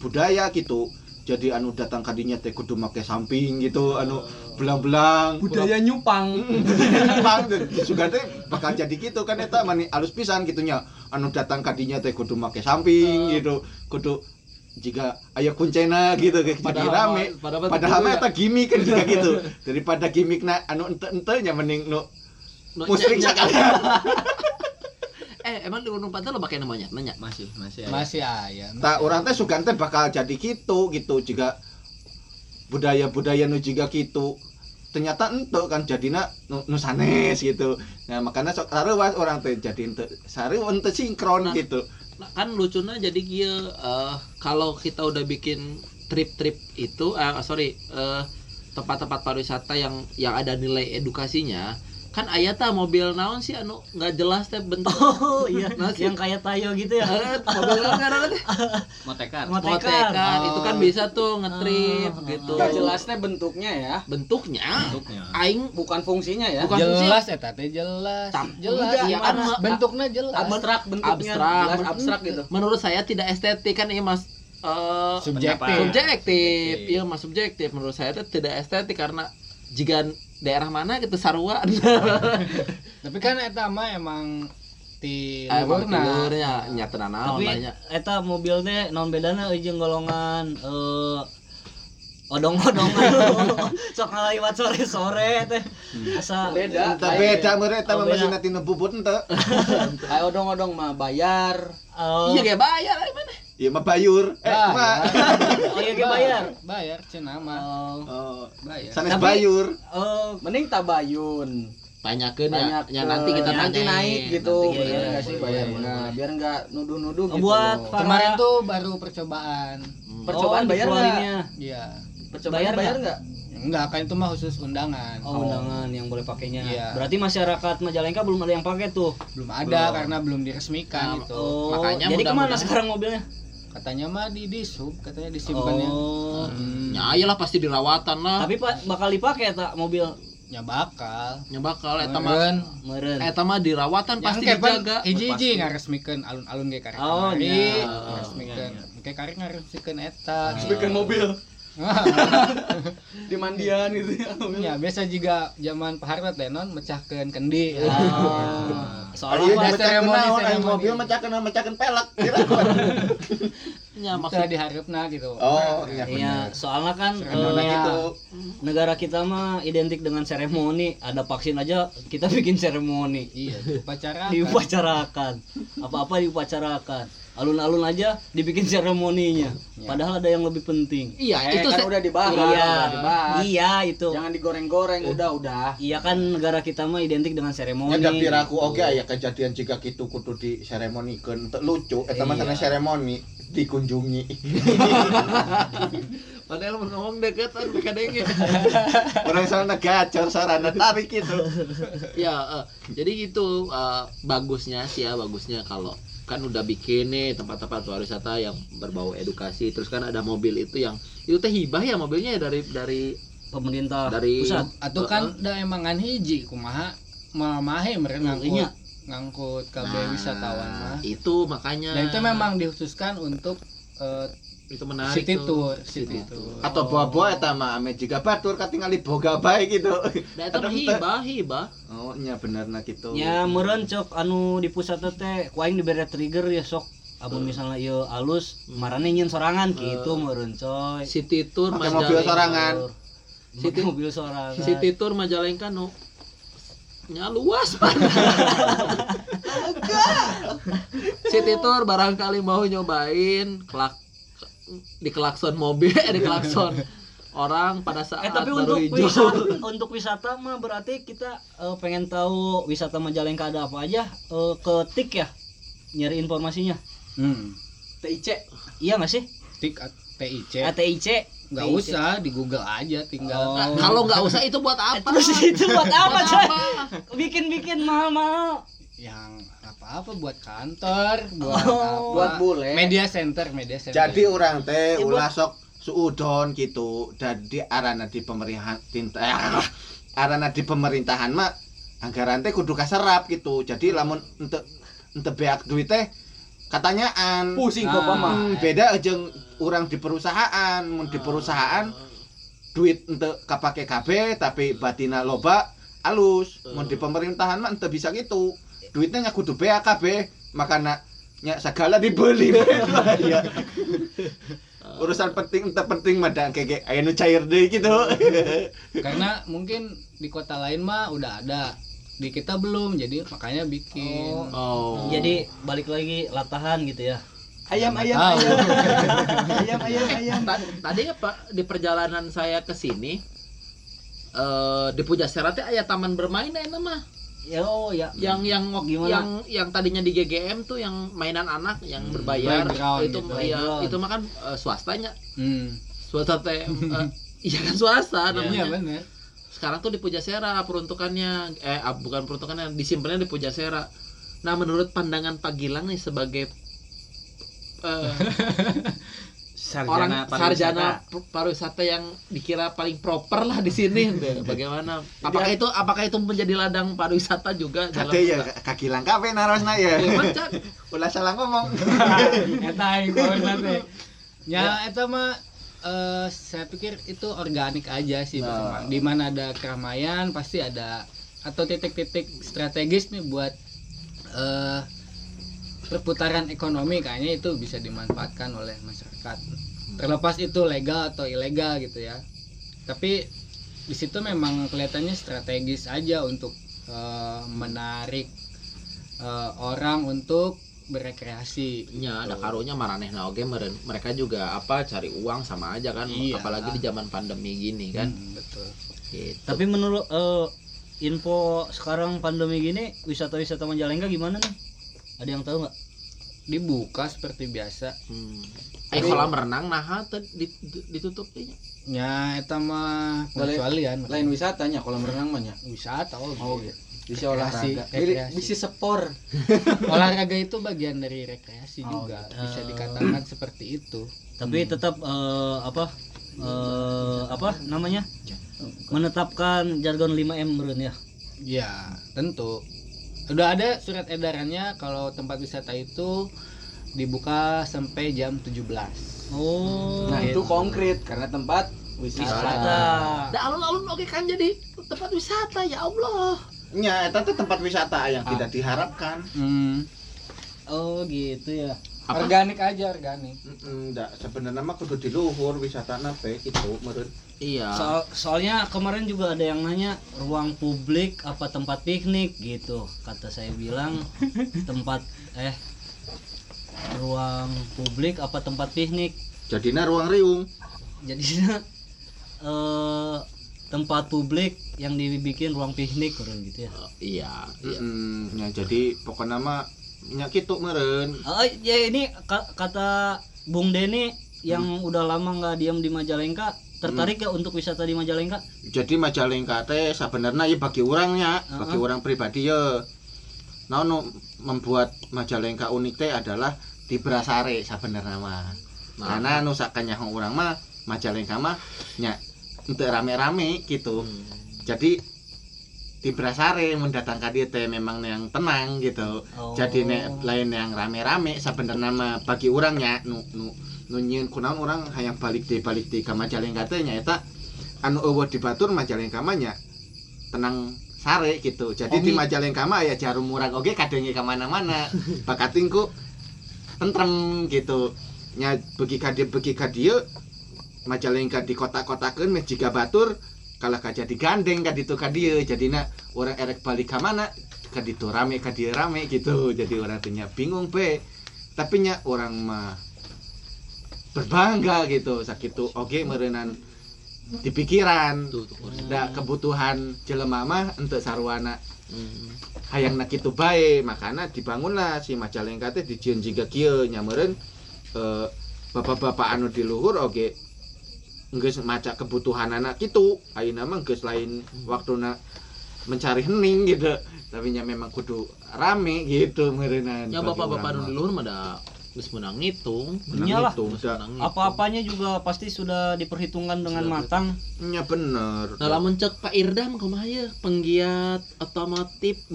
budaya gitu. Jadi anu datang kadinya teh kudu make samping gitu anu belang-belang Budaya nyupang. Bang, sugan teh bakal jadi gitu kan eta mani alus pisan gitunya. Anu datang kadinya teh kudu make samping gitu. Kudu jika aya kuncena gitu kayak Padahal rame. padahal Padahal mah gitu eta gimmick kan juga gitu. Daripada gimmickna anu ente-ente nya mending nu No, musrik. Eh, emang di Gunung Pantai lo pakai namanya? Nanya. masih masih masih ayah Tak orang teh sugan teh bakal jadi gitu gitu jika budaya-budaya nu juga gitu ternyata ente kan jadinya nu, nu sanes gitu nah makanya sok sarewas orang teh jadi ente sare ente sinkron Nah. gitu Nah, kan lucunya jadi kia eh, kalau kita udah bikin trip-trip itu eh sorry eh, tempat-tempat pariwisata yang yang ada nilai edukasinya kan aya tah mobil naon sih anu nggak jelas teh bentuk Oh iya, Nah, sih. yang kayak tayo gitu ya. Mobil naon ngaranna teh motekar Motekar. motekan itu kan Oh. bisa tuh ngetrip Oh. gitu Gak jelasnya bentuknya ya. bentuknya bentuknya aing Bukan fungsinya ya. Bukan fungsi. jelas eta teh jelas Tam- jelas iya kan, kan bentuknya jelas Abstrak bentuknya. abstrak Jelas abstrak gitu. menurut saya tidak estetik kan ini mas eh, subjektif subjektif iya mas subjektif menurut saya itu tidak estetik karena jika daerah mana gitu sarua. Tapi kan eta mah emang ti emang luhurna. tilurnya nyata naon Tapi eta mobil teh naon bedana euy jeung golongan eh odong-odongan. Sok ngaliwat sore-sore teh. Asa Beda. Ente beda mere eta Oh, mah beda. mesin tina bubut ente. Kayak odong-odong mah bayar. Oh, iya kayak bayar iya mah bayur eh Ah, mah oh iya ge bayar. bayar cina mah Oh, oh bayar sanes bayur oh, Mending tabayun. tanyakeun ya, Banyak ya nanti kita nanti naik gitu. Nanti Iya, Bener iya, sih bayar? Nah, biar nggak nuduh-nuduh gitu. buat kemarin tuh baru percobaan Hmm. Percobaan oh, bayar nggak? dikeluarinnya. iya Percobaan bayar bayar nggak? nggak? enggak kan itu mah khusus undangan Oh, undangan yang boleh pakainya. Iya. Berarti masyarakat Majalengka belum ada yang pakai tuh. belum ada karena belum diresmikan Nah, itu Oh, Makanya jadi ke mana sekarang mobilnya? Katanya mah di disub katanya disimpannya Oh. hmm. Ya iyalah pasti dirawatan lah. Tapi pak bakal dipakai tak mobil ya bakal nya bakal eta mah Meren. meren. eta mah dirawatan yang pasti dijaga. hiji-hiji ngaresmikeun alun-alun ge karek Oh, iya. ngaresmikeun kayak karek ngaresmikeun eta Bikin mobil di mandian gitu ya. ya biasa juga zaman Pak Harta teh non mecahkeun kendi Oh. Ayo Soalnya Ada seremoni, seremoni. mobil mecahkeun mecahkeun pelek Kira. Ya maksud maksud diharapna gitu oh iya Iya, soalnya kan eh, gitu negara kita mah identik dengan seremoni. Ada vaksin aja kita bikin seremoni. iya upacara Diupacarakan. Apa-apa diupacarakan. Alun-alun aja dibikin seremoninya. Padahal ada yang lebih penting. iya Eh, itu kan se- udah dibahas. Iya, udah dibahas. iya itu. Jangan digoreng-goreng, udah udah. Iya kan negara kita mah identik dengan seremoni. Ya tapi aku oke aya kejadian jika gitu kudu di seremonikeun teu lucu eta mah Iya. sanes seremoni dikunjungi padahal mau ngomong deket kan kadang orang sana gacor sarana tarik gitu ya eh, jadi gitu eh, bagusnya sih ya bagusnya kalau kan udah bikin nih tempat-tempat pariwisata yang berbau edukasi. Terus kan ada mobil itu yang itu teh hibah ya mobilnya ya dari dari pemerintah Dari- pusat. atau kan da emangan hiji kumaha mamahe meren ngangkut. ngangkut KB Nah, wisatawan mah. itu makanya. Dan itu memang dikhususkan untuk eh, itu menarik city tuh. tour city tour atau buah-buah eta mah ame jika batur katingali boga bae gitu. Nah, Ada hibah hibah. Oh nya bener nah gitu Ya meureun cok anu di pusat teh ku aing dibere trigger ya sok. Amun misalnya ieu alus marane nyeun sorangan gitu meureun coy. city tour Pakai mobil sorangan. City mobil sorangan. city tour Majalengka no nya luas Pak. city tour barangkali mau nyobain kelak di klakson mobil eh, di klakson orang pada saat Eh tapi baru untuk hijau wisata, untuk wisata mah berarti kita eh, pengen tahu wisata Majalengka ada apa aja eh, ke tik ya nyari informasinya. hmm. TIC. Iya nggak sih? tik TIC ATIC nggak usah di Google aja tinggal Nah, kalau nggak usah itu buat apa Terus itu buat apa Buat coy? apa? Bikin-bikin mahal-mahal. Yang apa-apa buat kantor, buat Oh, apa? buat bule. Media center, media center. Jadi orang teh Ya, ulah sok suudon gitu. Jadi arana di pemerintahan tinta eh, arana di pemerintahan mah anggaran teh kudu kaserap gitu. Jadi lamun ente ente beak duit teh katanyaan Pusing Ah. kok mah. Hmm, beda jeung orang di perusahaan mun di perusahaan duit ente kapake kabeh tapi batina loba alus mun di pemerintahan mah ente bisa gitu duitnya nya kudu bea kabeh makana nya segala dibeli lah ya urusan penting ente penting mah da kayak aya nu cair deui gitu Karena mungkin di kota lain mah udah ada. Di kita belum, jadi makanya bikin. oh Jadi balik lagi latahan gitu ya. Ayam ayam ayam. ayam ayam ayam. Ta- tadi apa di perjalanan saya ke sini eh di Pujasera teh aya taman bermain enak mah. Ya oh ya. Yang yang Gimana? yang yang tadinya di GGM tuh yang mainan anak yang berbayar Playground itu gitu. Playground. itu mah kan eh, swastanya. Hmm. Swasta teh eh, iya kan swasta Iya namanya. benar. Sekarang tuh di Pujasera peruntukannya eh ah, bukan peruntukannya disimpannya di Pujasera. Nah, menurut pandangan Pak Gilang nih sebagai eh, orang sarjana pariwisata. sarjana pariwisata yang dikira paling proper lah di sini bagaimana apakah itu apakah itu menjadi ladang pariwisata juga kate ya kaki langka we narosna ya Ya, Cak. ulah salah ngomong eta corona teh. Ya, eta mah eh, saya pikir itu organik aja sih berkembang. Di mana ada keramaian pasti ada atau titik-titik strategis nih buat eh perputaran ekonomi kayaknya itu bisa dimanfaatkan oleh masyarakat. Terlepas itu legal atau ilegal gitu ya. Tapi di situ memang kelihatannya strategis aja untuk eh, menarik eh, orang untuk berekreasi. nya ada karunya maranehna oge meren mereka juga apa cari uang sama aja kan Iya. apalagi di zaman pandemi gini kan Hmm, betul. gitu. Tapi menurut eh, info sekarang pandemi gini wisata-wisata Majalengka gimana nih? Ada yang tahu nggak? Dibuka seperti biasa. hmm. Eh kolam renang nah ditutup teh nya. Ya, eta mah Lain- pengecualian. Lain wisatanya kolam renang mah nya. wisata oh, Oh, gitu. Bisa Rekreasi, olahraga. rekreasi. Jadi bisa sepor. Olahraga itu bagian dari rekreasi Oh, juga. gitu. Bisa dikatakan seperti itu. Tapi tetap eh, apa? eh, apa namanya? Menetapkan jargon 5M meren ya. Ya, tentu. Udah ada surat edarannya kalau tempat wisata itu dibuka sampai jam 17. Oh. Nah, itu konkret karena tempat wisata. wisata. Da alun-alun oke kan jadi tempat wisata ya Allah. nya eta teh tempat wisata yang tidak diharapkan Hmm. Oh gitu ya. Apa? Organik aja, organik. enggak sebenarnya mah kudu di luhur wisata teh gitu meureun Iya. Soal, soalnya kemarin juga ada yang nanya ruang publik apa tempat piknik gitu. Kata saya bilang tempat eh ruang publik apa tempat piknik. jadinya ruang riung Jadi eh tempat publik yang dibikin ruang piknik kurang gitu ya. iya, iya. Mm, ya, jadi pokoknya mah nya kitu meureun Oh ya ini ka- kata Bung Deni yang udah lama nggak diam di Majalengka tertarik ya untuk wisata di Majalengka? jadi Majalengka teh sebenarnya ya bagi orangnya bagi orang pribadi ya nah nu membuat Majalengka unik teh adalah di Brasare sebenarnya mah Nah. karena nu sakanya orang mah Majalengka mah nya untuk rame-rame gitu Hmm. jadi di Brasare mendatangkan dia teh memang yang tenang gitu Oh. jadi ne, lain yang rame-rame sebenarnya mah bagi orangnya nu nu nu nyieun kunaon orang hayang balik di balik di ka Majalengka teh nyaeta anu eueuh di batur Majalengka mah nya tenang sare gitu jadi di Omi. Majalengka mah ya jarum murang oge kadenge ka mana-mana bakatingku tentrem gitu. Nya begi ka dieu begi ka dieu Majalengka di kota-kotakeun meh jiga batur kalah ka jadi gandeng ka ditu ka dieu. Jadina orang erek balik ka mana? Ka ditu rame ka dieu rame gitu. Jadi orang tanya bingung pe. Tapi nya orang mah berbangga gitu. Sakitu oke merenang di pikiran. Tuh, tuh da kebutuhan jelema mah untuk sarwana. Hmm. Hayang nak kitu bae makana dibangunlah si Majalengka teh dijieun jiga kieu nya meureun eh, bapak-bapak anu di luhur oge geus maca kebutuhan anak kitu ayeuna mah geus lain waktuna mencari hening gitu. Tapi nya memang kudu rame gitu merenan Ya bapak-bapak nu di luhur mah da geus menang ngitung. Iyalah. Menang ngitung. Apa-apanya juga pasti sudah diperhitungkan dengan matang. nya bener Nah, lamun cek Pak Irdam kumaha ya penggiat otomotif.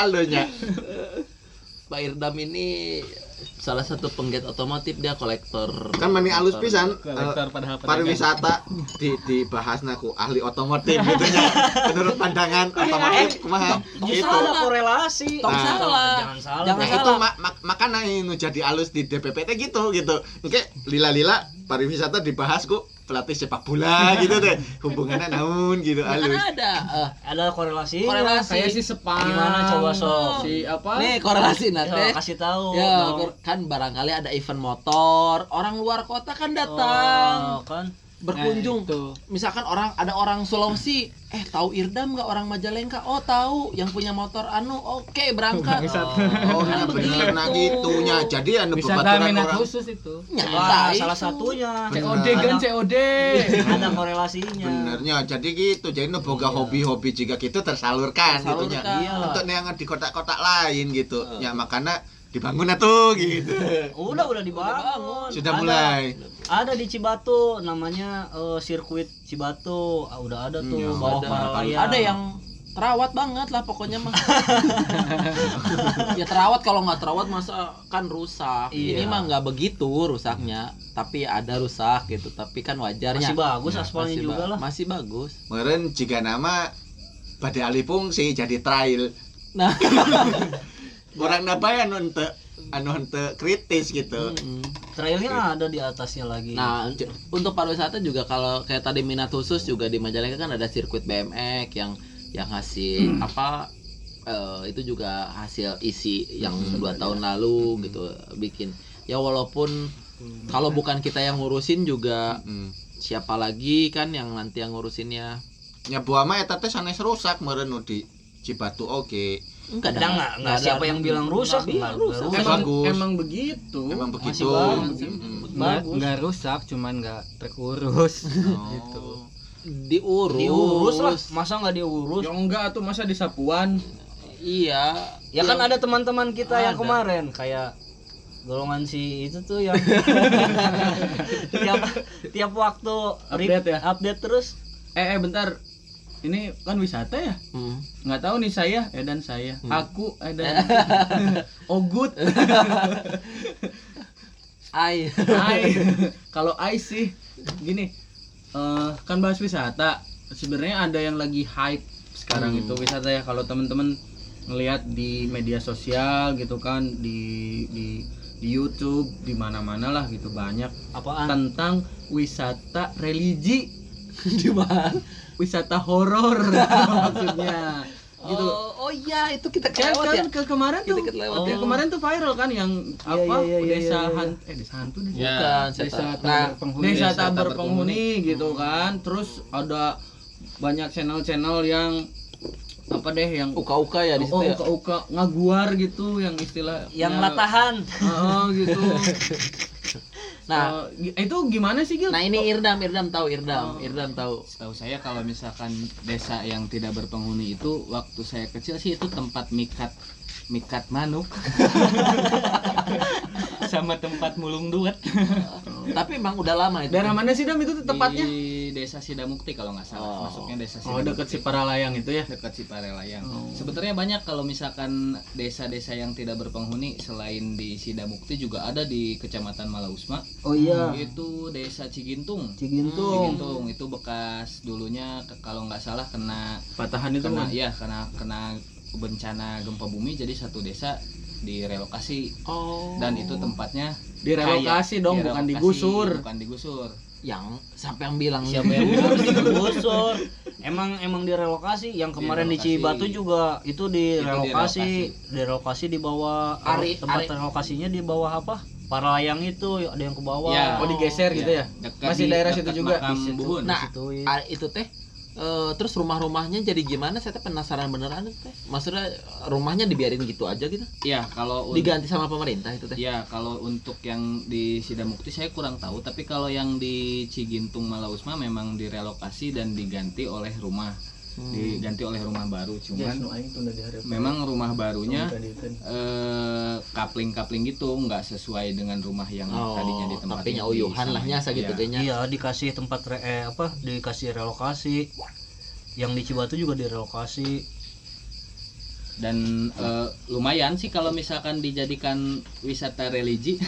alunya Pak Irdam ini salah satu penggiat otomotif dia kolektor. kan mani alus pisan kolektor eh, padahal pariwisata di dibahas naku ahli otomotif gitu nya menurut pandangan otomotif kumaha itu ada korelasi. Nah, salah. Jangan salah. Jangan nah salah. itu mak mak makanya ini jadi alus di DPPT gitu gitu oke lila-lila pariwisata dibahas ku pelatih sepak bola gitu deh hubungannya naun gitu kan alus ada. eh, Ada korelasi. korelasi. kayak si Sepang Gimana coba, sok? si apa Nih korelasi nanti. Ya, kasih tahu. Ya, kan barangkali ada event motor, orang luar kota kan datang Oh, kan. Berkunjung. Nah, itu. Misalkan orang ada orang Sulawesi, eh tahu Irdam nggak orang Majalengka? Oh tahu, yang punya motor anu, oke berangkat. oh nah bener nah gitunya jadi anu babaturan minat orang khusus itu Nyata Wah, itu. salah satunya. COD Benar. kan COD Ada korelasinya. benernya jadi gitu jadi nu boga hobi-hobi jika gitu tersalurkan, gitunya Tersalurkan. Iyalah. untuk neangan di kota-kota lain gitu ya makanya dibangun atuh gitu Udah udah dibangun. sudah Ada- mulai Ada di Cibatu namanya eh, sirkuit Cibatu. Ah, udah ada tuh Ya, bawah ada, ada yang terawat banget lah pokoknya mah. ya terawat kalau nggak terawat masa kan rusak. Iya. Ini mah nggak begitu rusaknya, tapi ada rusak gitu. Tapi kan wajarnya. masih bagus Ya, aspalnya Masih juga ba- lah. Masih bagus. meren jika nama pada alih fungsi jadi trail Nah, orang napa anu henteu anu henteu kritis gitu mm. Trailnya ada di atasnya lagi. Nah, untuk pariwisata juga kalau kayak tadi minat khusus juga di Majalengka kan ada sirkuit BMX yang yang hasil apa eh, itu juga hasil isi yang dua tahun lalu gitu bikin. Ya walaupun kalau bukan kita yang ngurusin juga Hmm. siapa lagi kan yang nanti yang ngurusinnya. nya buah mah eta teh sanes rusak meren nu di Cibatu oke Enggak Ada nggak nggak siapa yang bilang rusak? Nggak rusak. rusak. emang bagus. emang begitu memang Masih begitu bagus. Mm. nggak Bagus. nggak rusak cuman nggak terurus Oh. gitu Diurus. Diurus lah. Masa nggak diurus? ya enggak tuh masa di sapuan Iya. Ya kan ada teman-teman kita yang kemarin kayak golongan si itu tuh yang tiap tiap waktu Update ya? update terus eh, eh bentar ini kan wisata ya Hmm. nggak tahu nih saya Edan saya Hmm. aku Edan Ogut Ai. Ai kalau Ai sih gini eh, kan bahas wisata sebenarnya ada yang lagi hype sekarang Hmm. itu wisata ya kalau temen-temen ngelihat di media sosial gitu kan di di di YouTube di mana-mana lah gitu banyak apaan? tentang wisata religi Di mana? Wisata horor maksudnya gitu Oh, oh iya itu kita kan, kelewat kan ya. ke kemarin tuh Kita kelewat Oh. ya. ya kemarin tuh viral kan yang apa iya, iya, desa iya, iya. hantu eh desa hantu desa Ya, Bukan, desa Nah, penghuni desa taber penghuni gitu kan terus ada banyak channel-channel yang apa deh yang uka-uka ya di situ oh ya. uka-uka ngaguar gitu yang istilah Yang latahan. oh gitu Nah, Eh, itu gimana sih Gil? nah ini Irdam, Irdam tahu Irdam, Irdam tahu. Setahu saya kalau misalkan desa yang tidak berpenghuni itu waktu saya kecil sih itu tempat mikat mikat manuk sama tempat mulung duet Tapi emang udah lama itu. daerah mana sih Dam itu tempatnya di desa Sidamukti kalau nggak salah Oh. masuknya desa oh dekat Sidamukti si Paralayang itu ya dekat Ciparelayang. Oh. Sebetulnya banyak kalau misalkan desa-desa yang tidak berpenghuni selain di Sidamukti juga ada di Kecamatan Malausma. Oh iya. Itu desa Cigintung. Cigintung. Cigintung itu bekas dulunya ke- kalau nggak salah kena patahan itu kena kan ya kena kena bencana gempa bumi jadi satu desa direlokasi Oh. dan itu tempatnya direlokasi kayak- dong bukan direlokasi, digusur bukan digusur yang sampai yang bilang Siapa yang bilang digusur? Emang emang direlokasi. Yang kemarin di. Cibatu juga itu direlokasi, direlokasi. direlokasi di bawah Ari- tempat Ari- relokasinya di bawah apa? Paralayang itu ada yang ke bawah. Ya. oh digeser gitu ya Dekat Masih di- daerah situ juga? makam Di situ. Buhun. Nah, Di situ, iya. ah, itu teh Eh, terus rumah-rumahnya jadi gimana? Saya penasaran beneran teh. Maksudnya rumahnya dibiarin gitu aja gitu? ya kalau Diganti sama pemerintah itu teh. Ya, kalau untuk yang di Sidamukti saya kurang tahu, tapi kalau yang di Cigintung Malausma memang direlokasi dan diganti oleh rumah, Hmm. diganti oleh rumah baru. Cuman hareup. memang rumah barunya eh kapling-kapling gitu, nggak sesuai dengan rumah yang Oh, tadinya di tempat tapi uyuhan lah nya segitu nya. Iya, dikasih tempat re- eh, apa? Dikasih relokasi. Yang di Cibatu juga direlokasi. Dan eh, lumayan sih kalau misalkan dijadikan wisata religi.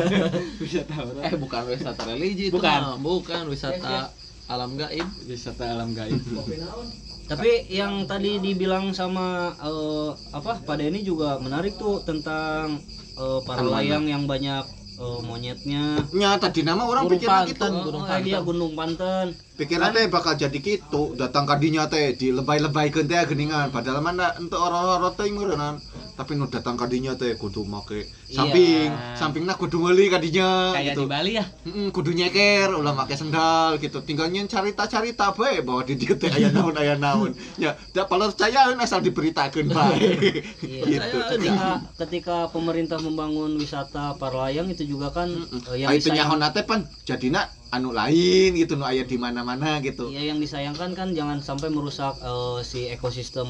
wisata orang. Eh bukan wisata religi itu Bukan. mah. bukan wisata alam gaib. wisata alam gaib. Tapi yang tadi dibilang sama eh, apa Pak Denny juga menarik tuh tentang eh, para layang yang banyak eh, monyetnya. nya tadi nama orang Gunung pikir gitu Panten, Oh, Gunung oh, iya, Panten. Gunung Panten. Pikiran teh bakal jadi gitu. Datang kadinya teh di lebay-lebay teh geningan. Padahal mana untuk orang-orang teh meureunnan tapi nu datang kadinya teh kudu make samping. Sampingna kudu meuli kadinya Kayak gitu. di Bali ya. Mm, kudu nyeker ulah make sendal gitu. Tinggal nyen carita-carita bae bahwa di dieu teh aya naon. Aya naon ya da percayaeun asal diberitakeun bae. Iya. gitu. Ketika ketika pemerintah membangun wisata para layang itu juga kan eh, yang Ah, itu nyahonna teh pan jadina anu lain gitu nu aya di mana-mana gitu. Iya yang disayangkan kan jangan sampai merusak eh, si ekosistem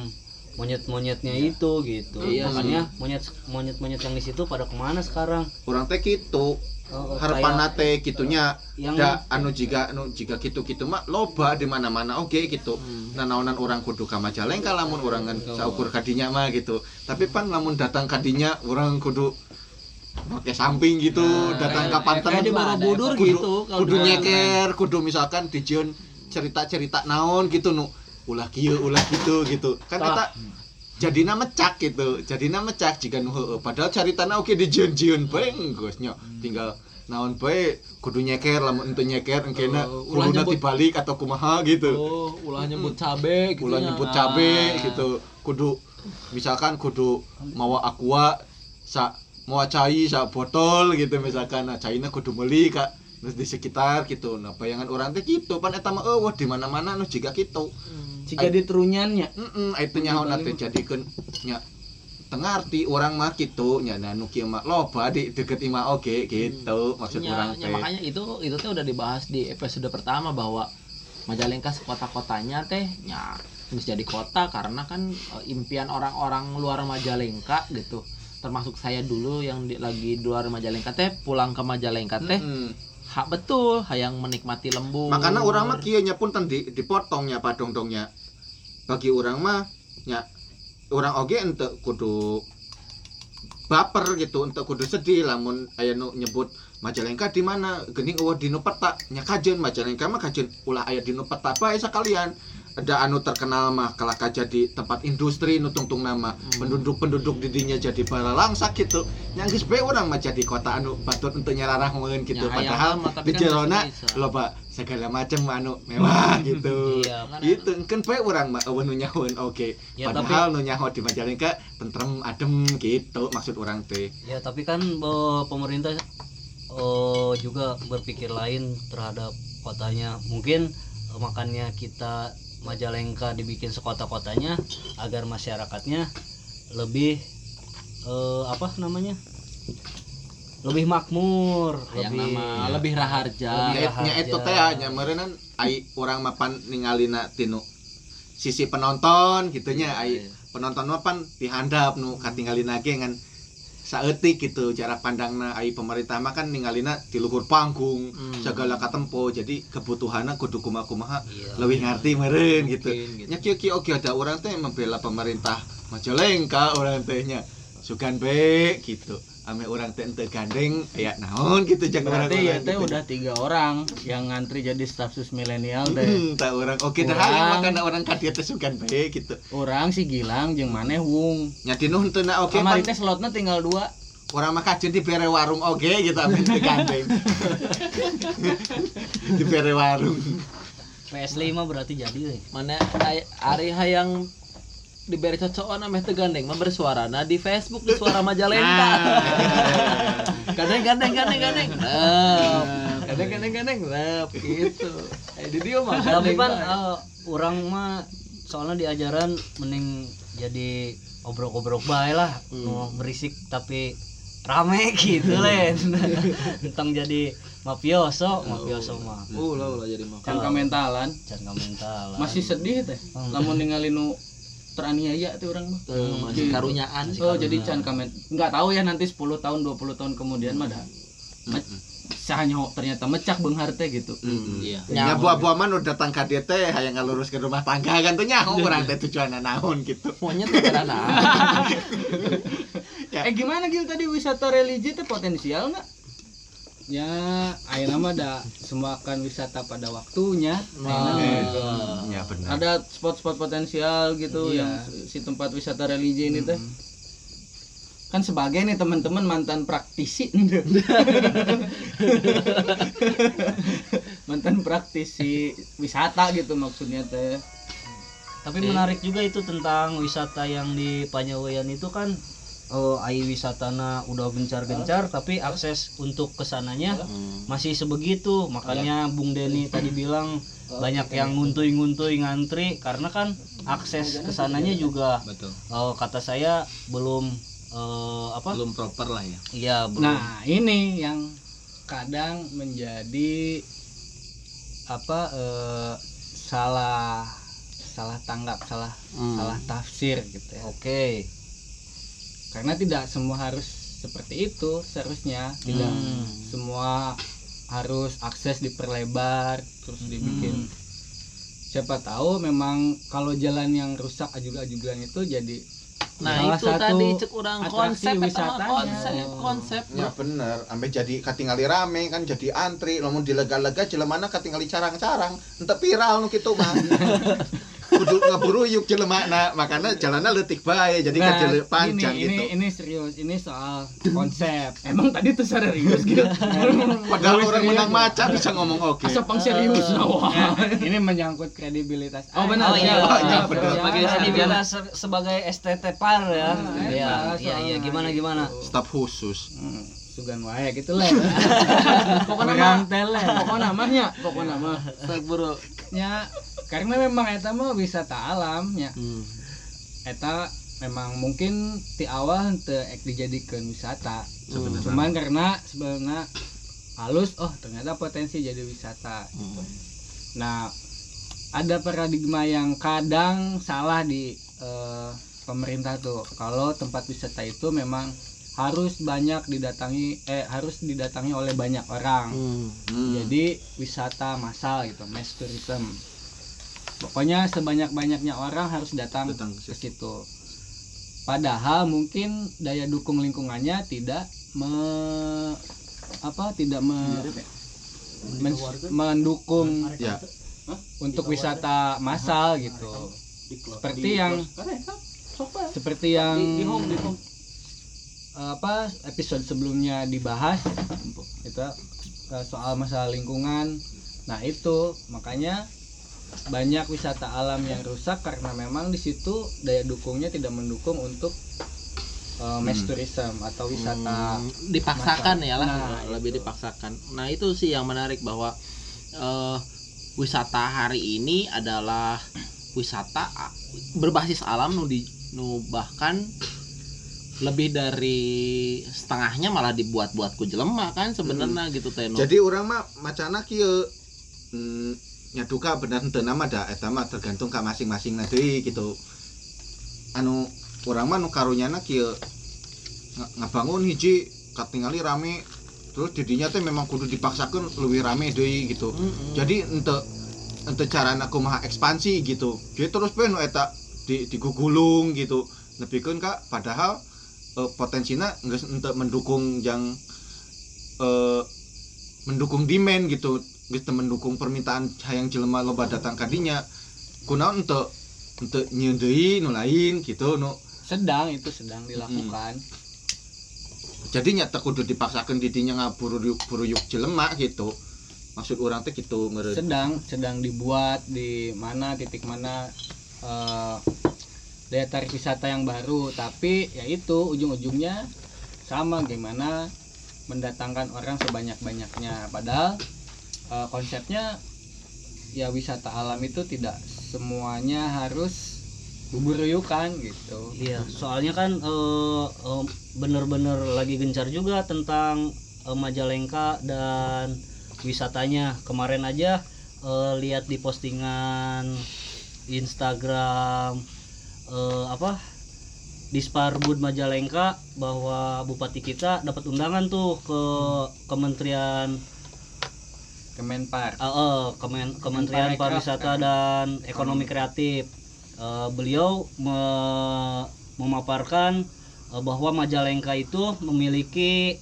monyet-monyetnya itu gitu. Iya Makanya monyet monyet-monyet yang di situ pada ke mana sekarang? orang teh gitu. Eh, harapan teh gitunya yang da anu jika anu jika gitu-gitu mah loba di mana-mana oke gitu. Nah naonan orang kudu ka Majalengka lamun orang kan saukur kadinya mah gitu. Tapi pan lamun datang kadinya orang kudu pakai samping gitu datang ke pantai. Kayak di Borobudur kudu, gitu kalau kudu di- nyeker kudu misalkan dijieun cerita-cerita naon gitu nu. Ulah kieu ulah gitu gitu. Kan kita jadina mecak gitu jadina mecak jika nu padahal caritana oke dijieun-jieun bae geus nya tinggal naon bae kudu nyeker lamun ente nyeker engkena Oh, ulah nyebut- dibalik atau kumaha gitu. Oh, ulah nyebut cabe gitu. ulah nyebut Nah. cabe gitu. Kudu misalkan kudu mawa aqua sa mawa cai sa botol gitu misalkan nah caina kudu meuli kak. Terus di sekitar gitu. Nah bayangan orang teh gitu. Pan eta mah eueuh di mana-mana nu jiga gitu. Jika diturunyannya heeh itu nyaho teh jadikeun nya tengah arti orang mah gitu. Nya nah nu kieu mah loba di deket imah oge gitu. Maksud Ya, orang ya, teh. makanya itu itu teh udah dibahas di episode pertama bahwa Majalengka sekota-kotanya teh ya harus jadi kota karena kan eh, impian orang-orang luar Majalengka gitu termasuk saya dulu yang di, lagi di luar Majalengka teh pulang ke Majalengka teh Heeh. hak betul hayang menikmati lembur makanya orang mah kieu nya pun di dipotongnya padong-dongnya. Bagi orang mah nya orang oge ente kudu baper gitu ente kudu sedih. Lamun aya nu nyebut Majalengka di mana gening eueuh dinu peta nya kajeun Majalengka mah kajeun ulah aya dinu peta. Bae sakalian ada anu terkenal mah kelaka jadi tempat industri nu tungtung nama penduduk-penduduk di dinya jadi baralangsak gitu. Yang geus bae urang mah jadi kota anu patut untuk nyararah meueun gitu. Ya, padahal tapi di kan jerona bisa. loba segala macam anu mewah gitu. Iya, kan gitu kan bae urang mah nu nyahoeun oke. Ya, padahal nu nyaho di Majalengka tentrem adem gitu maksud orang teh. Ya tapi kan eh, pemerintah eh, juga berpikir lain terhadap kotanya. Mungkin eh, makanya kita Majalengka dibikin sekota-kotanya agar masyarakatnya lebih eh, apa namanya? Lebih makmur, hayang lebih nama lebih raharja. Lebih itu teh nya meureunnan ai urang mapan ningalina tinu sisi penonton gitunya ai penonton mah pan dihandap nu katinggalina ge ngan saeutik gitu cara pandangna ai pemerintah mah kan ningalina di luhur panggung Hmm. segala katempo jadi kebutuhanna kudu kumaha-kumaha Iya. lebih ngerti meureun gitu gitu. nya kieu kieu oke ada orang teh membela pemerintah Majalengka orang tehnya sugan bae gitu ame orang teh ente gandeng aya naon gitu jeung berarti ya teh gitu. udah tiga orang yang ngantri jadi status milenial deh Hmm, tak orang oke dah Urang. hayang makana orang ka dieu teh sugan bae gitu. orang si Gilang jeung maneh Wung Nya tinu henteu na oke kamari pan teh slotnya tinggal dua orang mah kajeun di bere warung oge gitu amin teu gandeng. di bere warung. PS5 berarti jadi mana ay- ari hayang diberi cocokan ameh teu gandeng mah bersuarana di Facebook di suara Majalengka. gandeng gandeng gandeng gandeng. Nah, gandeng gandeng gandeng. Nah, gitu. Eh di dia mah Tapi gandeng pan eh, orang mah soalnya di ajaran mending jadi obrok-obrok bae lah. Nu berisik tapi rame gitu len. Tentang jadi mafioso mafioso mah. Ulah ulah jadi mah Cangka mentalan. Jangan mental masih sedih teh. Hmm. lamun ningali nu teraniaya tuh orang mah. Masih karunyaan sih oh jadi can kamen. Nggak tahu ya nanti 10 tahun 20 tahun kemudian mah dah. Me- sahanya ternyata mecak benghar teh gitu. Iya. Ya buah-buah man udah datang ka dia teh hayang ngalurus ke rumah tangga kan tuh nyaho urang teh tujuanna naon gitu. monyet tuh karena Ya. eh gimana Gil? Tadi wisata religi teh potensial nggak ya ayeuna mah da semua akan wisata pada waktunya. Ya benar. ada spot-spot potensial gitu Iya. yang si tempat wisata religi ini teh. Kan sebagai nih teman-teman mantan praktisi. Mantan praktisi wisata gitu maksudnya teh. Tapi menarik juga itu tentang wisata yang di Panyawean itu kan oh ai wisatana udah gencar-gencar tapi akses untuk ke sananya masih sebegitu. Makanya Bung Denny tadi bilang banyak yang nguntuy-nguntuy ngantri karena kan akses ke sananya juga betul. oh, kata saya belum eh, apa? Belum proper lah ya. Iya belum. Nah ini yang kadang menjadi apa eh, salah salah tanggap salah salah tafsir gitu ya. Oke karena tidak semua harus seperti itu seharusnya tidak Hmm. semua harus akses diperlebar terus dibikin siapa tahu memang kalau jalan yang rusak ajugan-ajugan itu jadi nah salah itu satu tadi cek orang konsep wisatanya. konsep Oh. konsep Ya bener, sampai jadi katingali rame kan jadi antri, lamun dilega-lega jelemana katingali carang-carang, ente viral nu kitu mah. Kudu ngeburu yuk jelema nah, makanya jalannya letik bae jadi kan jele panjang ini, gitu. ini ini serius ini soal konsep emang tadi tuh serius gitu Padahal orang menang maca bisa ngomong oke. Asa pang serius nah. Ya, ini menyangkut kredibilitas Oh benar. Oh, iya. Oh, iya, benar. sebagai Ya, se- sebagai STT par ya Nah, iya iya iya soalnya gimana gitu. gimana Staf khusus. Hmm, Sugan wae gitu lah. pokoknya Orang mah tele. pokoknya namanya pokoknya mah Baik, bro nya karena memang eta mah wisata alam nya. Hmm. Eta memang mungkin di awal ek dijadikan wisata. Sebenarnya. Cuman karena sebenarnya halus oh ternyata potensi jadi wisata. Nah, ada paradigma yang kadang salah di eh, pemerintah tuh. Kalau tempat wisata itu memang harus banyak didatangi eh harus didatangi oleh banyak orang. Hmm. Jadi wisata massal gitu, mass tourism. Pokoknya sebanyak-banyaknya orang harus datang, Datang ke situ. Padahal mungkin daya dukung lingkungannya tidak me apa tidak me- men- mendukung Ya. untuk wisata massal gitu. Seperti yang seperti yang apa episode sebelumnya dibahas kita eh, soal masalah lingkungan. Nah, itu. Makanya banyak wisata alam yang rusak karena memang di situ daya dukungnya tidak mendukung untuk eh, mass tourism atau wisata dipaksakan ya lah. Nah, lebih dipaksakan. Nah itu sih yang menarik bahwa eh, wisata hari ini adalah wisata berbasis alam nu di nu bahkan lebih dari setengahnya malah dibuat-buat ku jelema kan sebenarnya gitu teh. Jadi orang mah macana kieu hmm, nyaduka bener teu nama da eta mah tergantung ka masing-masing na deui gitu. Anu urang mah nu karunyana kieu nga- ngabangun hiji katingali rame terus didinya teh memang kudu dipaksakan lebih rame deui gitu. Mm-mm. Jadi ente ente carana kumaha ekspansi gitu. Jadi terus pe nu eta di digugulung gitu. Nepikeun ka padahal eh, potensinya geus ente mendukung yang eh, mendukung demand gitu teu mendukung permintaan hayang jelema loba datang kadinya kunaon ente ente nyieun deui nu lain gitu nu. Sedang itu sedang dilakukan. jadi nyata kudu dipaksakan didinya ngaburu buru yuk jelema gitu. Maksud orang teh gitu ngeureun sedang sedang dibuat di mana titik mana eh, daya tarik wisata yang baru. Tapi ya itu ujung-ujungnya sama gimana mendatangkan orang sebanyak-banyaknya. Padahal eh, konsepnya ya wisata alam itu tidak semuanya harus buburuyukan gitu Iya, soalnya kan eh, eh, bener-bener lagi gencar juga tentang eh, Majalengka dan wisatanya. Kemarin aja lihat di postingan Instagram apa Disparbud Majalengka bahwa bupati kita dapat undangan tuh ke Kementerian Kemenpar Eh, eh, Kemen- Kementerian Parekraf, Pariwisata dan Ekonomi Kreatif. Eh, beliau me- memaparkan eh, bahwa Majalengka itu memiliki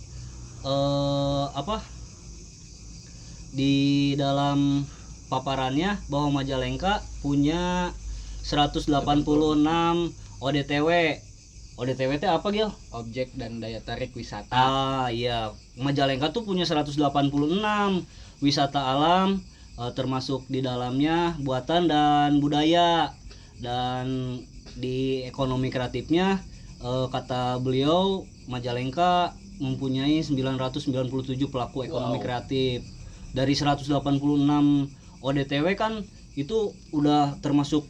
eh, apa di dalam paparannya bahwa Majalengka punya 186 ODTW. ODTW itu apa Gil? objek dan daya tarik wisata Ah iya, Majalengka tuh punya 186 wisata alam eh, termasuk di dalamnya buatan dan budaya dan di ekonomi kreatifnya eh, kata beliau Majalengka mempunyai 997 pelaku ekonomi kreatif. Dari 186 ODTW kan itu udah termasuk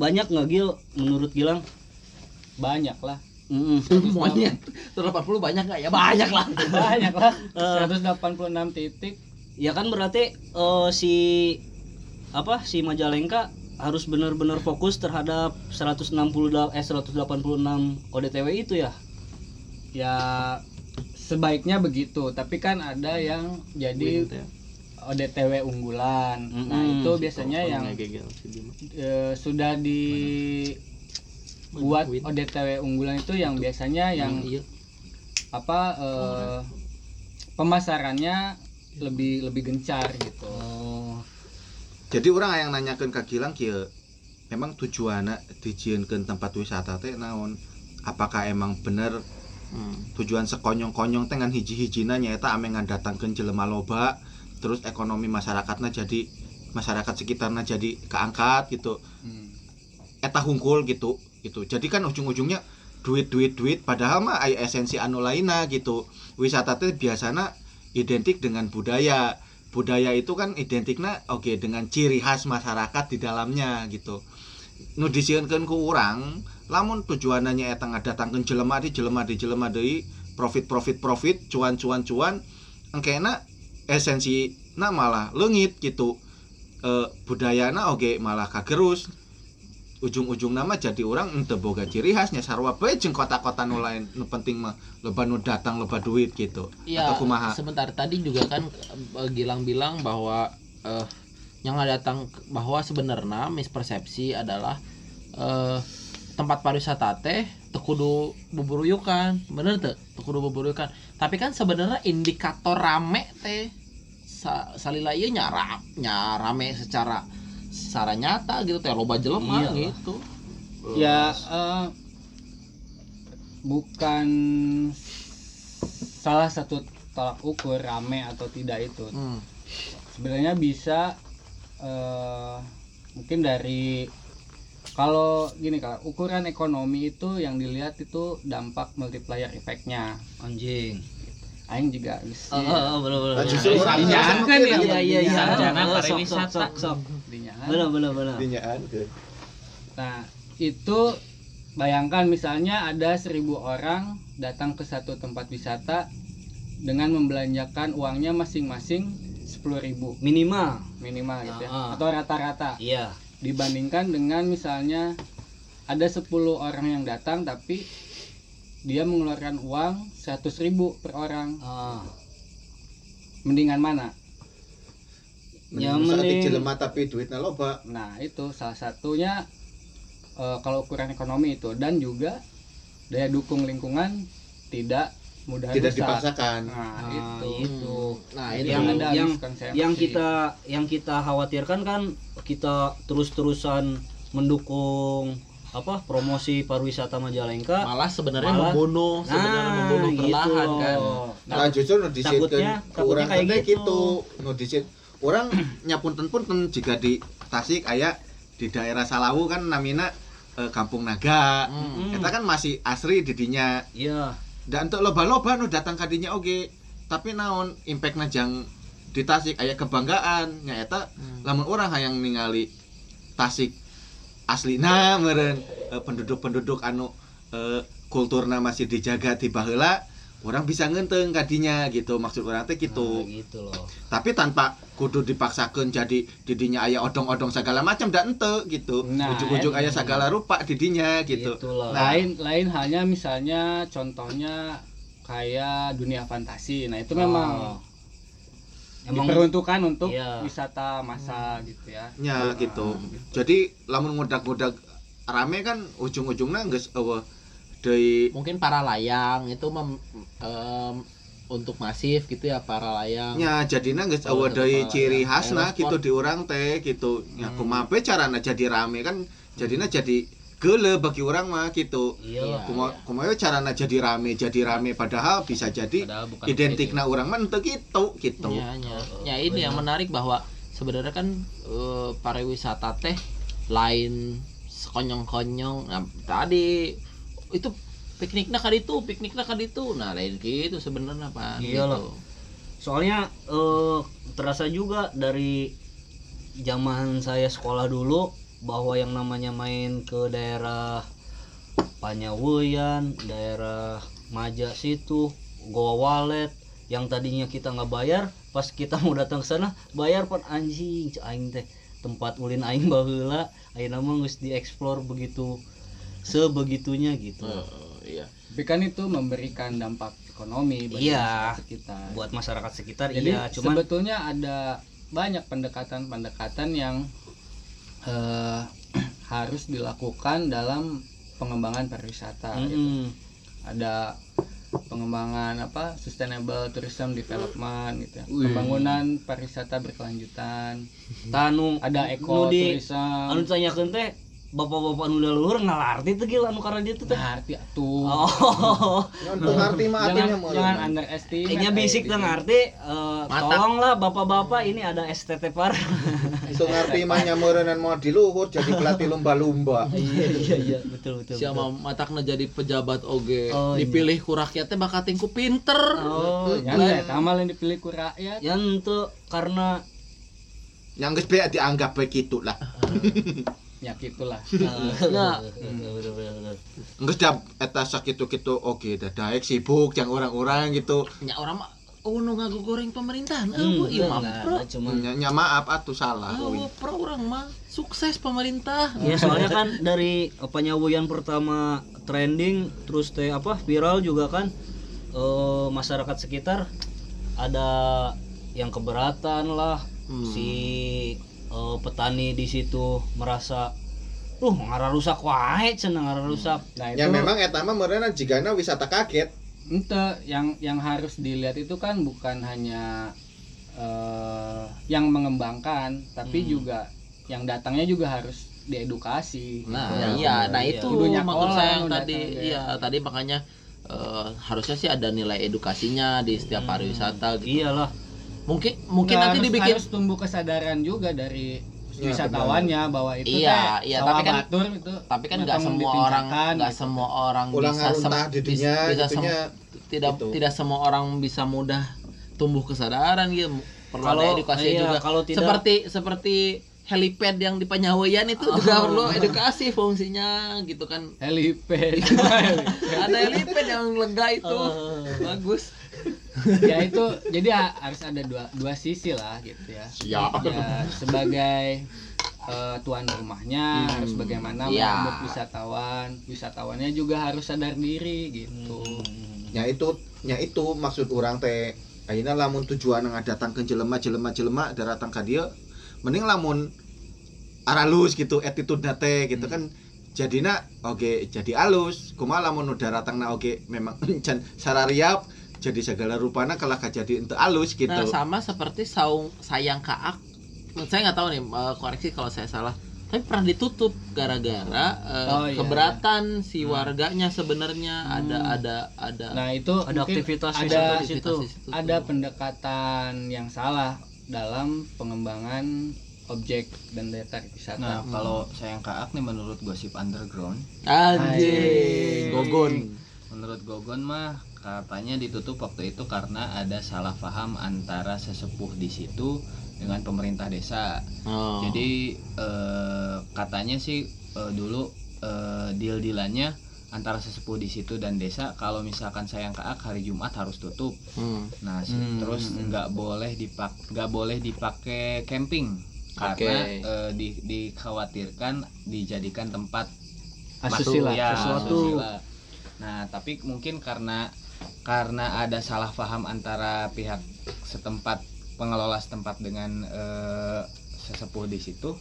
banyak nggak Gil menurut Gilang? banyak lah Mm-mm. semuanya 180 banyak nggak ya banyak lah banyak lah Eh. 186 titik Ya kan berarti eh, si apa si Majalengka harus benar-benar fokus terhadap 160 da- eh 186 ODTW itu ya. ya sebaiknya begitu. Tapi kan ada yang jadi ODTW unggulan. Nah Mm-mm. itu biasanya yang eh, sudah dibuat ODTW unggulan itu yang biasanya yang iya. apa eh, pemasarannya lebih lebih gencar gitu. Oh, jadi orang yang nanyakan ke Gilang kieu memang tujuannya dijieunkeun tempat wisata teh naon? Apakah emang bener Hmm. tujuan sekonyong-konyong dengan hiji-hijina nyaeta ame ngadatangkeun jelema loba terus ekonomi masyarakatnya jadi masyarakat sekitarnya jadi keangkat gitu. Hmm. eta hungkul gitu gitu. Jadi kan ujung-ujungnya duit duit duit padahal mah aya esensi anu lainna gitu. Wisata teh biasanya identik dengan budaya. Budaya itu kan identiknya oke dengan ciri khas masyarakat di dalamnya gitu. Nu disieunkeun ku urang lamun tujuannya eta ngadatangkeun jelema di jelema di jelema deui profit profit profit cuan cuan cuan engkena esensi na malah leungit gitu. E, budayana oge malah kagerus ujung-ujung nama jadi orang ente boga ciri khasnya sarwa bae jeung kota-kota nu lain nu penting mah loba nu datang loba duit gitu Iya, atau kumaha sebentar tadi juga kan eh, Gilang bilang bahwa eh yang datang bahwa sebenarnya mispersepsi adalah eh tempat pariwisata teh teu kudu buburuyukan, bener teu? Teu kudu buburuyukan. Tapi kan sebenarnya indikator rame teh sa, salila ieu nya ra- nya rame secara secara nyata gitu teh loba jelema Iya. gitu. ya eh, bukan salah satu tolak ukur rame atau tidak itu Hmm. sebenarnya bisa eh, mungkin dari kalau gini kalau ukuran ekonomi itu yang dilihat itu dampak multiplier efeknya anjing. aing juga bisa Oh, oh, oh, bener bener. Nah, justru Iya, orang iya, biasa iya, mungkin iya, yang iya, iya, iya. sarjana Oh, pariwisata. sok, sok, sok. Dinyahan. Bener bener bener. Dinyaan ke Nah, itu bayangkan misalnya ada seribu orang datang ke satu tempat wisata dengan membelanjakan uangnya masing-masing sepuluh ribu Minimal. minimal gitu ya, ah. atau rata-rata Iya. dibandingkan dengan misalnya ada 10 orang yang datang tapi dia mengeluarkan uang 100 ribu per orang Ah. mendingan mana Ya, Mending jelema tapi duitnya loba nah itu salah satunya eh, kalau ukuran ekonomi itu dan juga daya dukung lingkungan tidak mudah tidak rusak. dipaksakan nah Ah, itu itu. Nah, Itu itu yang ada yang miskonsepsi. yang kita yang kita khawatirkan kan kita terus-terusan mendukung apa promosi pariwisata Majalengka malah sebenarnya Malah- membunuh sebenarnya Nah, membunuh gitu perlahan loh. kan. nah justru nu disieunkeun takutnya- takutnya kayak gitu. gitu disieun orang nyapunten punten jika di Tasik aya di daerah Salawu kan namina eh, Kampung Naga. Hmm. Eta kan masih asri di dinya iya. Dan untuk loba-loba nu datang kadinya oge. Tapi naon impact jang di Tasik aya kebanggaan. Nyaeta Hmm. lamun orang hayang ningali Tasik aslina meren eh, penduduk-penduduk anu eh, kulturna masih dijaga di baheula orang bisa ngenteng kadinya gitu maksud orang teh gitu. Nah, gitu loh. Tapi tanpa kudu dipaksakan jadi didinya ayah odong-odong segala macam dan ente gitu. Nah, ujung-ujung eta. ayah segala rupa didinya gitu. Gitu loh. lain lain halnya misalnya contohnya kayak dunia fantasi. Nah itu memang Oh. emang diperuntukkan untuk Iya. wisata massa gitu ya. Ya gitu. Jadi lamun ngudak-ngudak rame kan ujung-ujungnya geus eueuh deui mungkin para layang itu mem- em, untuk masif gitu ya para layang nya jadinya geus Oh, ala ciri ya. khasna Aerosport. gitu di orang teh gitu ya Hmm. kumaha we carana jadi rame kan jadinya jadi geule bagi orang mah gitu iya kumaha we carana jadi rame jadi rame padahal bisa jadi Padahal identikna orang mah ente gitu gitu Ya, ya. Ya, ini yang menarik bahwa sebenarnya kan eh, pariwisata teh lain sekonyong-konyong. Nah, tadi itu pikniknya kan itu, pikniknya kan itu. Nah, lain gitu sebenarnya Pak. Iya gitu. soalnya eh, terasa juga dari zaman saya sekolah dulu bahwa yang namanya main ke daerah Panyaweyan, daerah Maja situ, Goa Walet yang tadinya kita nggak bayar, pas kita mau datang ke sana bayar pan anjing aing teh tempat ulin aing baheula, ayeuna mah geus dieksplor begitu sebegitunya gitu. Eh, iya. tapi kan itu memberikan dampak ekonomi bagi Iya. masyarakat kita Buat masyarakat sekitar Jadi iya, cuman sebetulnya ada banyak pendekatan-pendekatan yang eh, harus dilakukan dalam pengembangan pariwisata. gitu. Mm-mm. Ada pengembangan apa sustainable tourism development gitu ya. Pembangunan pariwisata berkelanjutan. tanu Ada ekoturism. anu tanyakeun teh bapak-bapak nu udah luhur ngalarti teh gila anu karena dia tuh teh Nah, arti atuh. oh ngerti mah jangan, artinya mah. jangan underestimate. kayaknya eh, bisik gitu. teh ngarti eh, Mata. tolonglah bapak-bapak ini ada STT par Itu ngerti mah nyameureun mau di luhur jadi pelatih lumba-lumba. iya iya iya betul betul, Siapa matakna jadi pejabat oge Oh, iya. dipilih ku rakyatnya bakal tingku pinter. oh Ya, ya, tamal yang dipilih ku rakyat. ya itu karena Yang geus be dianggap begitu lah. Ya gitulah. Ya. betul, betul, betul. Geus da eta sakitu-kitu oke da daek sibuk yang orang-orang gitu. Ya orang mah oh nu ngaku goreng pemerintahan. Hmm, Oh, iya mah enggak, pro. ada, cuman Nya, nya maaf atuh salah. Oh, pro orang mah sukses pemerintah. ya soalnya kan dari penyawuyan pertama trending terus teh apa viral juga kan eh, masyarakat sekitar ada yang keberatan lah Hmm. si eh, petani di situ merasa Duh, ngara rusak wae cenah ngara rusak. Nah, itu Ya memang eta mah meureunna jigana wisata kaget. ente yang yang harus dilihat itu kan bukan hanya eh, yang mengembangkan, tapi Hmm. juga yang datangnya juga harus diedukasi. Nah, Ya, iya, nah iya. itu Kudunya maksud kolam saya yang tadi deh. iya tadi makanya eh, harusnya sih ada nilai edukasinya di setiap pariwisata gitu. Iyalah. Mungkin mungkin Nggak nanti harus, dibikin harus tumbuh kesadaran juga dari Ya, wisatawannya bahwa itu Iya, iya, tapi kan- batur itu tapi kan nggak semua orang nggak gitu. semua orang Ulang bisa sem- aruntah di bis- dunia bisa sem- gitunya tidak gitu. tidak semua orang bisa mudah tumbuh kesadaran gitu perlu ada Kalau- edukasi iya, juga kalau tidak- seperti seperti helipad yang di Penyaweyan itu juga Oh. perlu edukasi fungsinya gitu kan helipad ada helipad yang lega itu Oh. bagus ya itu jadi ha- harus ada dua dua sisi lah gitu ya Siap. ya sebagai eh, tuan rumahnya Hmm. harus bagaimana Ya. menyambut wisatawan wisatawannya juga harus sadar diri gitu Hmm. nya itu nya itu maksud orang teh ayeuna lamun tujuan nga datang ke jelema jelema jelema da datang ka dieu mending lamun aralus gitu attitude teh gitu kan jadina oke jadi alus kumaha lamun udah datangna oke memang can sarariap jadi segala rupana kalah jadi ente alus gitu. Nah sama seperti saung sayang kaak saya nggak tahu nih eh, koreksi kalau saya salah. Tapi pernah ditutup gara-gara eh, Oh, iya, keberatan si warganya sebenarnya. Ada ada ada nah itu Ada aktivitas ada aktivitas situ. ada pendekatan yang salah dalam pengembangan objek dan daya wisata. Nah, kalau sayang kaak nih menurut gosip underground, anjing. Gogon. Menurut Gogon mah katanya ditutup waktu itu karena ada salah paham antara sesepuh di situ dengan pemerintah desa. oh. Jadi eh, katanya sih eh, dulu eh, deal-dealannya antara sesepuh di situ dan desa kalau misalkan sayang keak hari Jumat harus tutup Hmm. nah Hmm, terus nggak boleh dipak nggak boleh dipakai camping karena eh, di, dikhawatirkan dijadikan tempat asusila ya, sesuatu. asusila. Nah, tapi mungkin karena karena ada salah paham antara pihak setempat pengelola setempat dengan eh, sesepuh di situ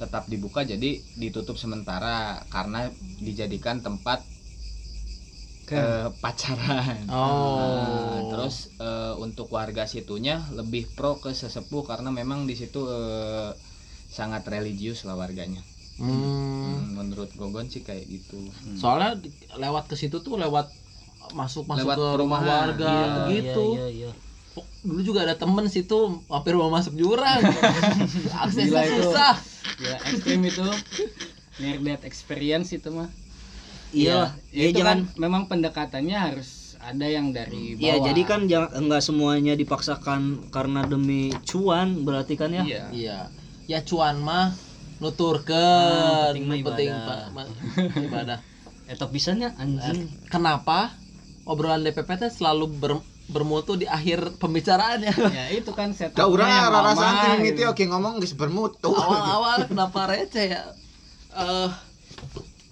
tetap dibuka jadi ditutup sementara karena dijadikan tempat eh, pacaran. Oh. Nah, terus eh, untuk warga situnya lebih pro ke sesepuh karena memang di situ eh, sangat religius lah warganya. Hmm. Hmm, menurut Gogon sih kayak gitu. Soalnya di- lewat ke situ tuh lewat masuk masuk Lewat ke rumah perumahan. warga Iya, gitu. iya, iya, iya. Dulu juga ada temen situ hampir mau masuk jurang. Aksesnya susah. ya ekstrim itu near death experience itu mah Iya, Ya, itu jangan kan memang pendekatannya harus ada yang dari bawah Ya jadi kan jangan enggak semuanya dipaksakan karena demi cuan berarti kan ya. iya Iya. Ya cuan mah nuturkeun Ah, penting penting ibadah. ibadah. Eta pisannya anjing. Kenapa obrolan DPP teh selalu ber- bermutu di akhir pembicaraannya? ya itu kan Da setupnya urang yang rara lama santri gitu. mimiti oke ngomong geus bermutu. Awal-awal kenapa receh ya? Eh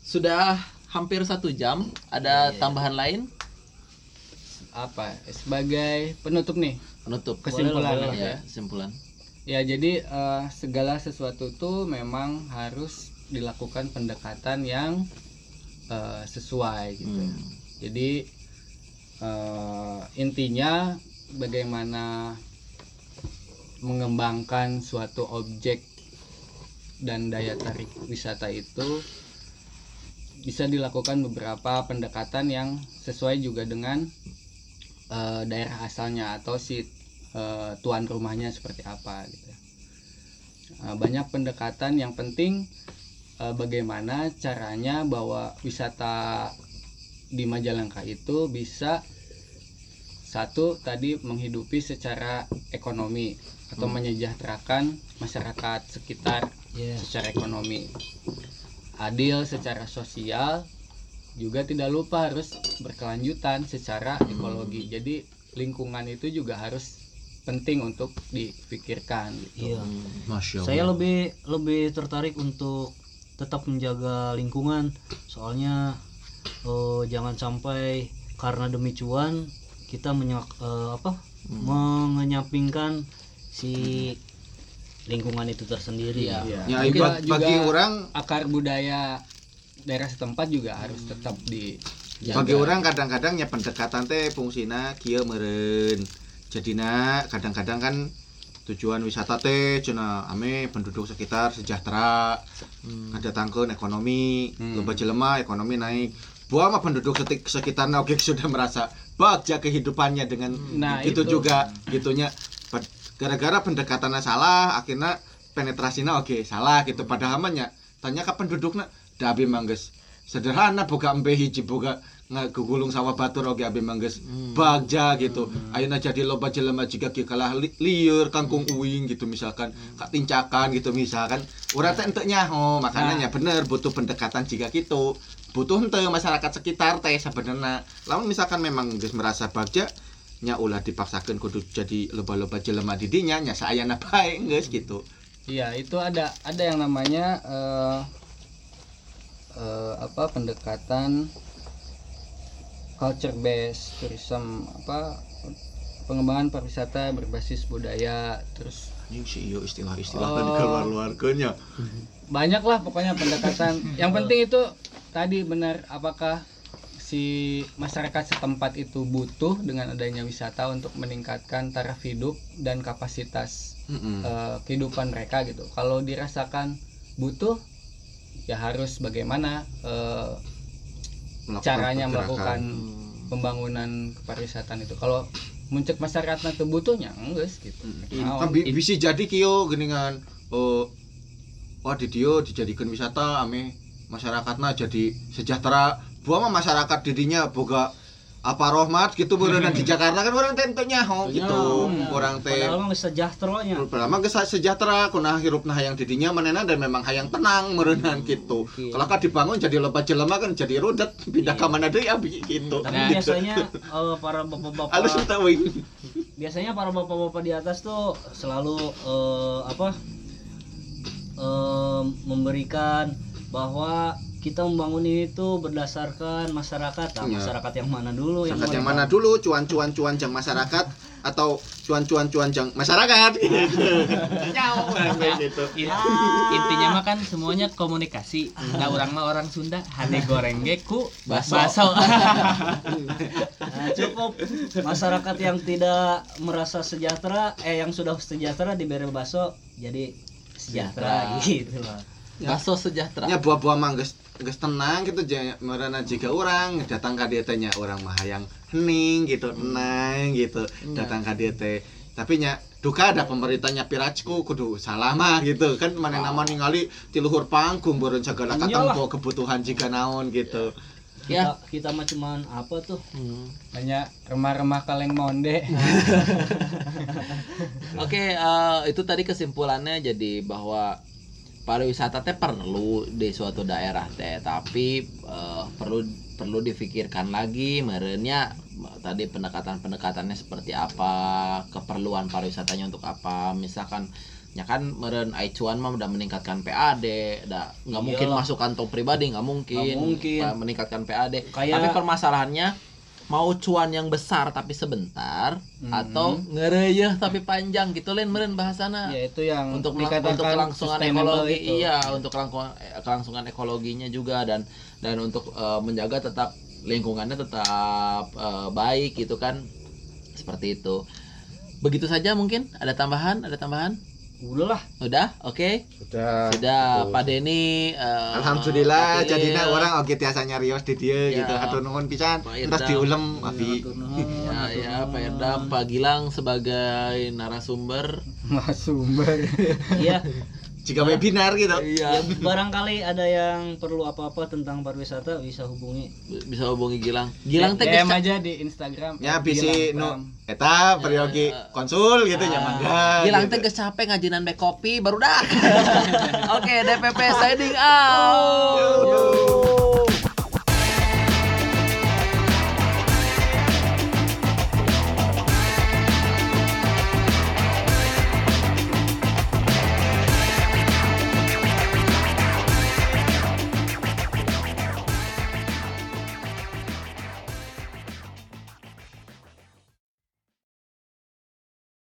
sudah hampir satu jam. Ada tambahan lain? apa sebagai penutup nih Penutup. Kesimpulan Boleh ya. ya. Kesimpulan. ya jadi eh, segala sesuatu tuh memang harus dilakukan pendekatan yang eh, sesuai gitu Hmm. jadi eh, intinya bagaimana mengembangkan suatu objek dan daya tarik wisata itu bisa dilakukan beberapa pendekatan yang sesuai juga dengan eh, daerah asalnya atau si eh, tuan rumahnya seperti apa gitu. Eh, banyak pendekatan yang penting eh, bagaimana caranya bahwa wisata di Majalengka itu bisa satu tadi menghidupi secara ekonomi atau menyejahterakan masyarakat sekitar Iya. secara ekonomi adil secara sosial juga tidak lupa harus berkelanjutan secara ekologi jadi lingkungan itu juga harus penting untuk dipikirkan gitu Iya. Masya Saya lebih lebih tertarik untuk tetap menjaga lingkungan. Soalnya eh, jangan sampai karena demi cuan kita menyak eh, apa? mengenyampingkan si lingkungan itu tersendiri. Iya. Iya. Ya, Juga- bag- bagi juga orang akar budaya daerah setempat juga harus tetap di bagi orang kadang-kadang ya pendekatan teh fungsina kieu meureun. Jadina kadang-kadang kan tujuan wisata teh cenah ame penduduk sekitar sejahtera ngadatangkeun ekonomi Hmm. loba jelema ekonomi naik buah mah penduduk sekitarnya oke sudah merasa bagja kehidupannya dengan Nah, gitu itu. juga gitunya. Gara-gara pendekatannya salah akhirnya penetrasinya oke salah gitu. Padahal mah nya tanya ke penduduknya da abi mangges sederhana boga embe hiji boga ngagugulung sawah batur oke abi mangges bagja gitu. Ayeuna jadi loba jelema jika kieu kalah li- lieur kangkung uing gitu misalkan. Kak tincakan gitu misalkan. Urang teh ente nyaho makanya nya bener butuh pendekatan jika gitu butuh ente masyarakat sekitar teh sebenarnya lamun misalkan memang geus merasa bagja nya ulah dipaksakan kudu jadi loba-loba jelema di dinya nya saayana bae geus gitu. Iya, itu ada ada yang namanya eh eh, apa pendekatan culture based tourism apa pengembangan pariwisata berbasis budaya terus anjing sih iyo istilah-istilah Oh. tadi keluar-luarkeunnya banyak lah pokoknya pendekatan yang penting itu tadi benar apakah si masyarakat setempat itu butuh dengan adanya wisata untuk meningkatkan taraf hidup dan kapasitas Mm-mm. eh, kehidupan mereka gitu. Kalau dirasakan butuh, ya harus bagaimana eh, Melakukan caranya pergerakan. melakukan pembangunan pariwisataan itu. Kalau muncul masyarakat itu butuhnya enggak gitu. Mau. kan bi- bisa jadi kio geningan oh wah di dia dijadikan wisata ame masyarakatnya jadi sejahtera. Buah mah masyarakat didinya boga apa rahmat gitu berenang di Jakarta kan orang teh teu nyaho gitu. Orang teh Padahal mah pertama geus sejahtera kuna hirup nah hayang didinya manena dan memang hayang tenang merenang gitu. kalau kan dibangun jadi loba jelema kan jadi rudet pindah ke mana deui abi gitu. Tapi Gitu. biasanya eh, para bapak-bapak biasanya para bapak-bapak di atas tuh selalu eh, apa eh, memberikan bahwa kita membangun ini tuh berdasarkan masyarakat. Nah, Iya. masyarakat yang mana dulu? Yang Zakat yang mana dulu? Cuan-cuan cuan jang masyarakat atau cuan-cuan cuan jang masyarakat? Gitu. Nyaw gitu. intinya mah kan semuanya komunikasi. Nah orang mah orang Sunda hade goreng ge ku Baso. baso Nah, cukup. Masyarakat yang tidak merasa sejahtera eh yang sudah sejahtera diberi bakso jadi sejahtera gitu loh. Baso sejahtera. Ya buah-buah mah geus tenang gitu jangan merana jika orang datang ka dieu teh nya orang mah hayang hening gitu tenang gitu datang ka dieu teh. Tapi nya duka ada pemerintahnya piracku kudu salah mah gitu. Kan mana nama ningali ti luhur panggung beureun segala katempo kebutuhan jika naon gitu kita kita mah cuman apa tuh Hmm. hanya remah-remah kaleng monde Oke, eh, itu tadi kesimpulannya jadi bahwa pariwisata teh perlu di suatu daerah teh, tapi eh, perlu perlu difikirkan lagi merenya tadi pendekatan-pendekatannya seperti apa, keperluan pariwisatanya untuk apa. Misalkan ya kan meren acuan mah udah meningkatkan PAD, dah nggak mungkin masuk kantong pribadi nggak mungkin, Nggak mungkin. meningkatkan PAD. Kayak- Tapi permasalahannya mau cuan yang besar tapi sebentar atau ngereyeh tapi panjang gitu lain meren bahasana. Ya itu yang untuk untuk kelangsungan ekologi itu. iya untuk kelangsungan eh, kelangsungan ekologinya juga dan dan untuk eh, menjaga tetap lingkungannya tetap eh, baik gitu kan. Seperti itu. Begitu saja mungkin? Ada tambahan? Ada tambahan udah lah. Udah? Oke. Sudah. Sudah. Pak Denny eh, Alhamdulillah Pak Denny, jadinya orang oke tiasa nyarios di dia Ya. gitu. Atau nuhun pisan. Pak terus diulem abi ya ya Pak Erdam Pak Gilang sebagai narasumber. Mas sumber iya jika webinar gitu iya barangkali ada yang perlu apa-apa tentang pariwisata bisa hubungi bisa hubungi Gilang Gilang teh DM geus- aja di Instagram ya bisi Gilang nu eta periogi konsul gitu ya mangga Gilang teh gitu. geus capek ngajinan back kopi baru dah. Oke, DPP signing out. Yo.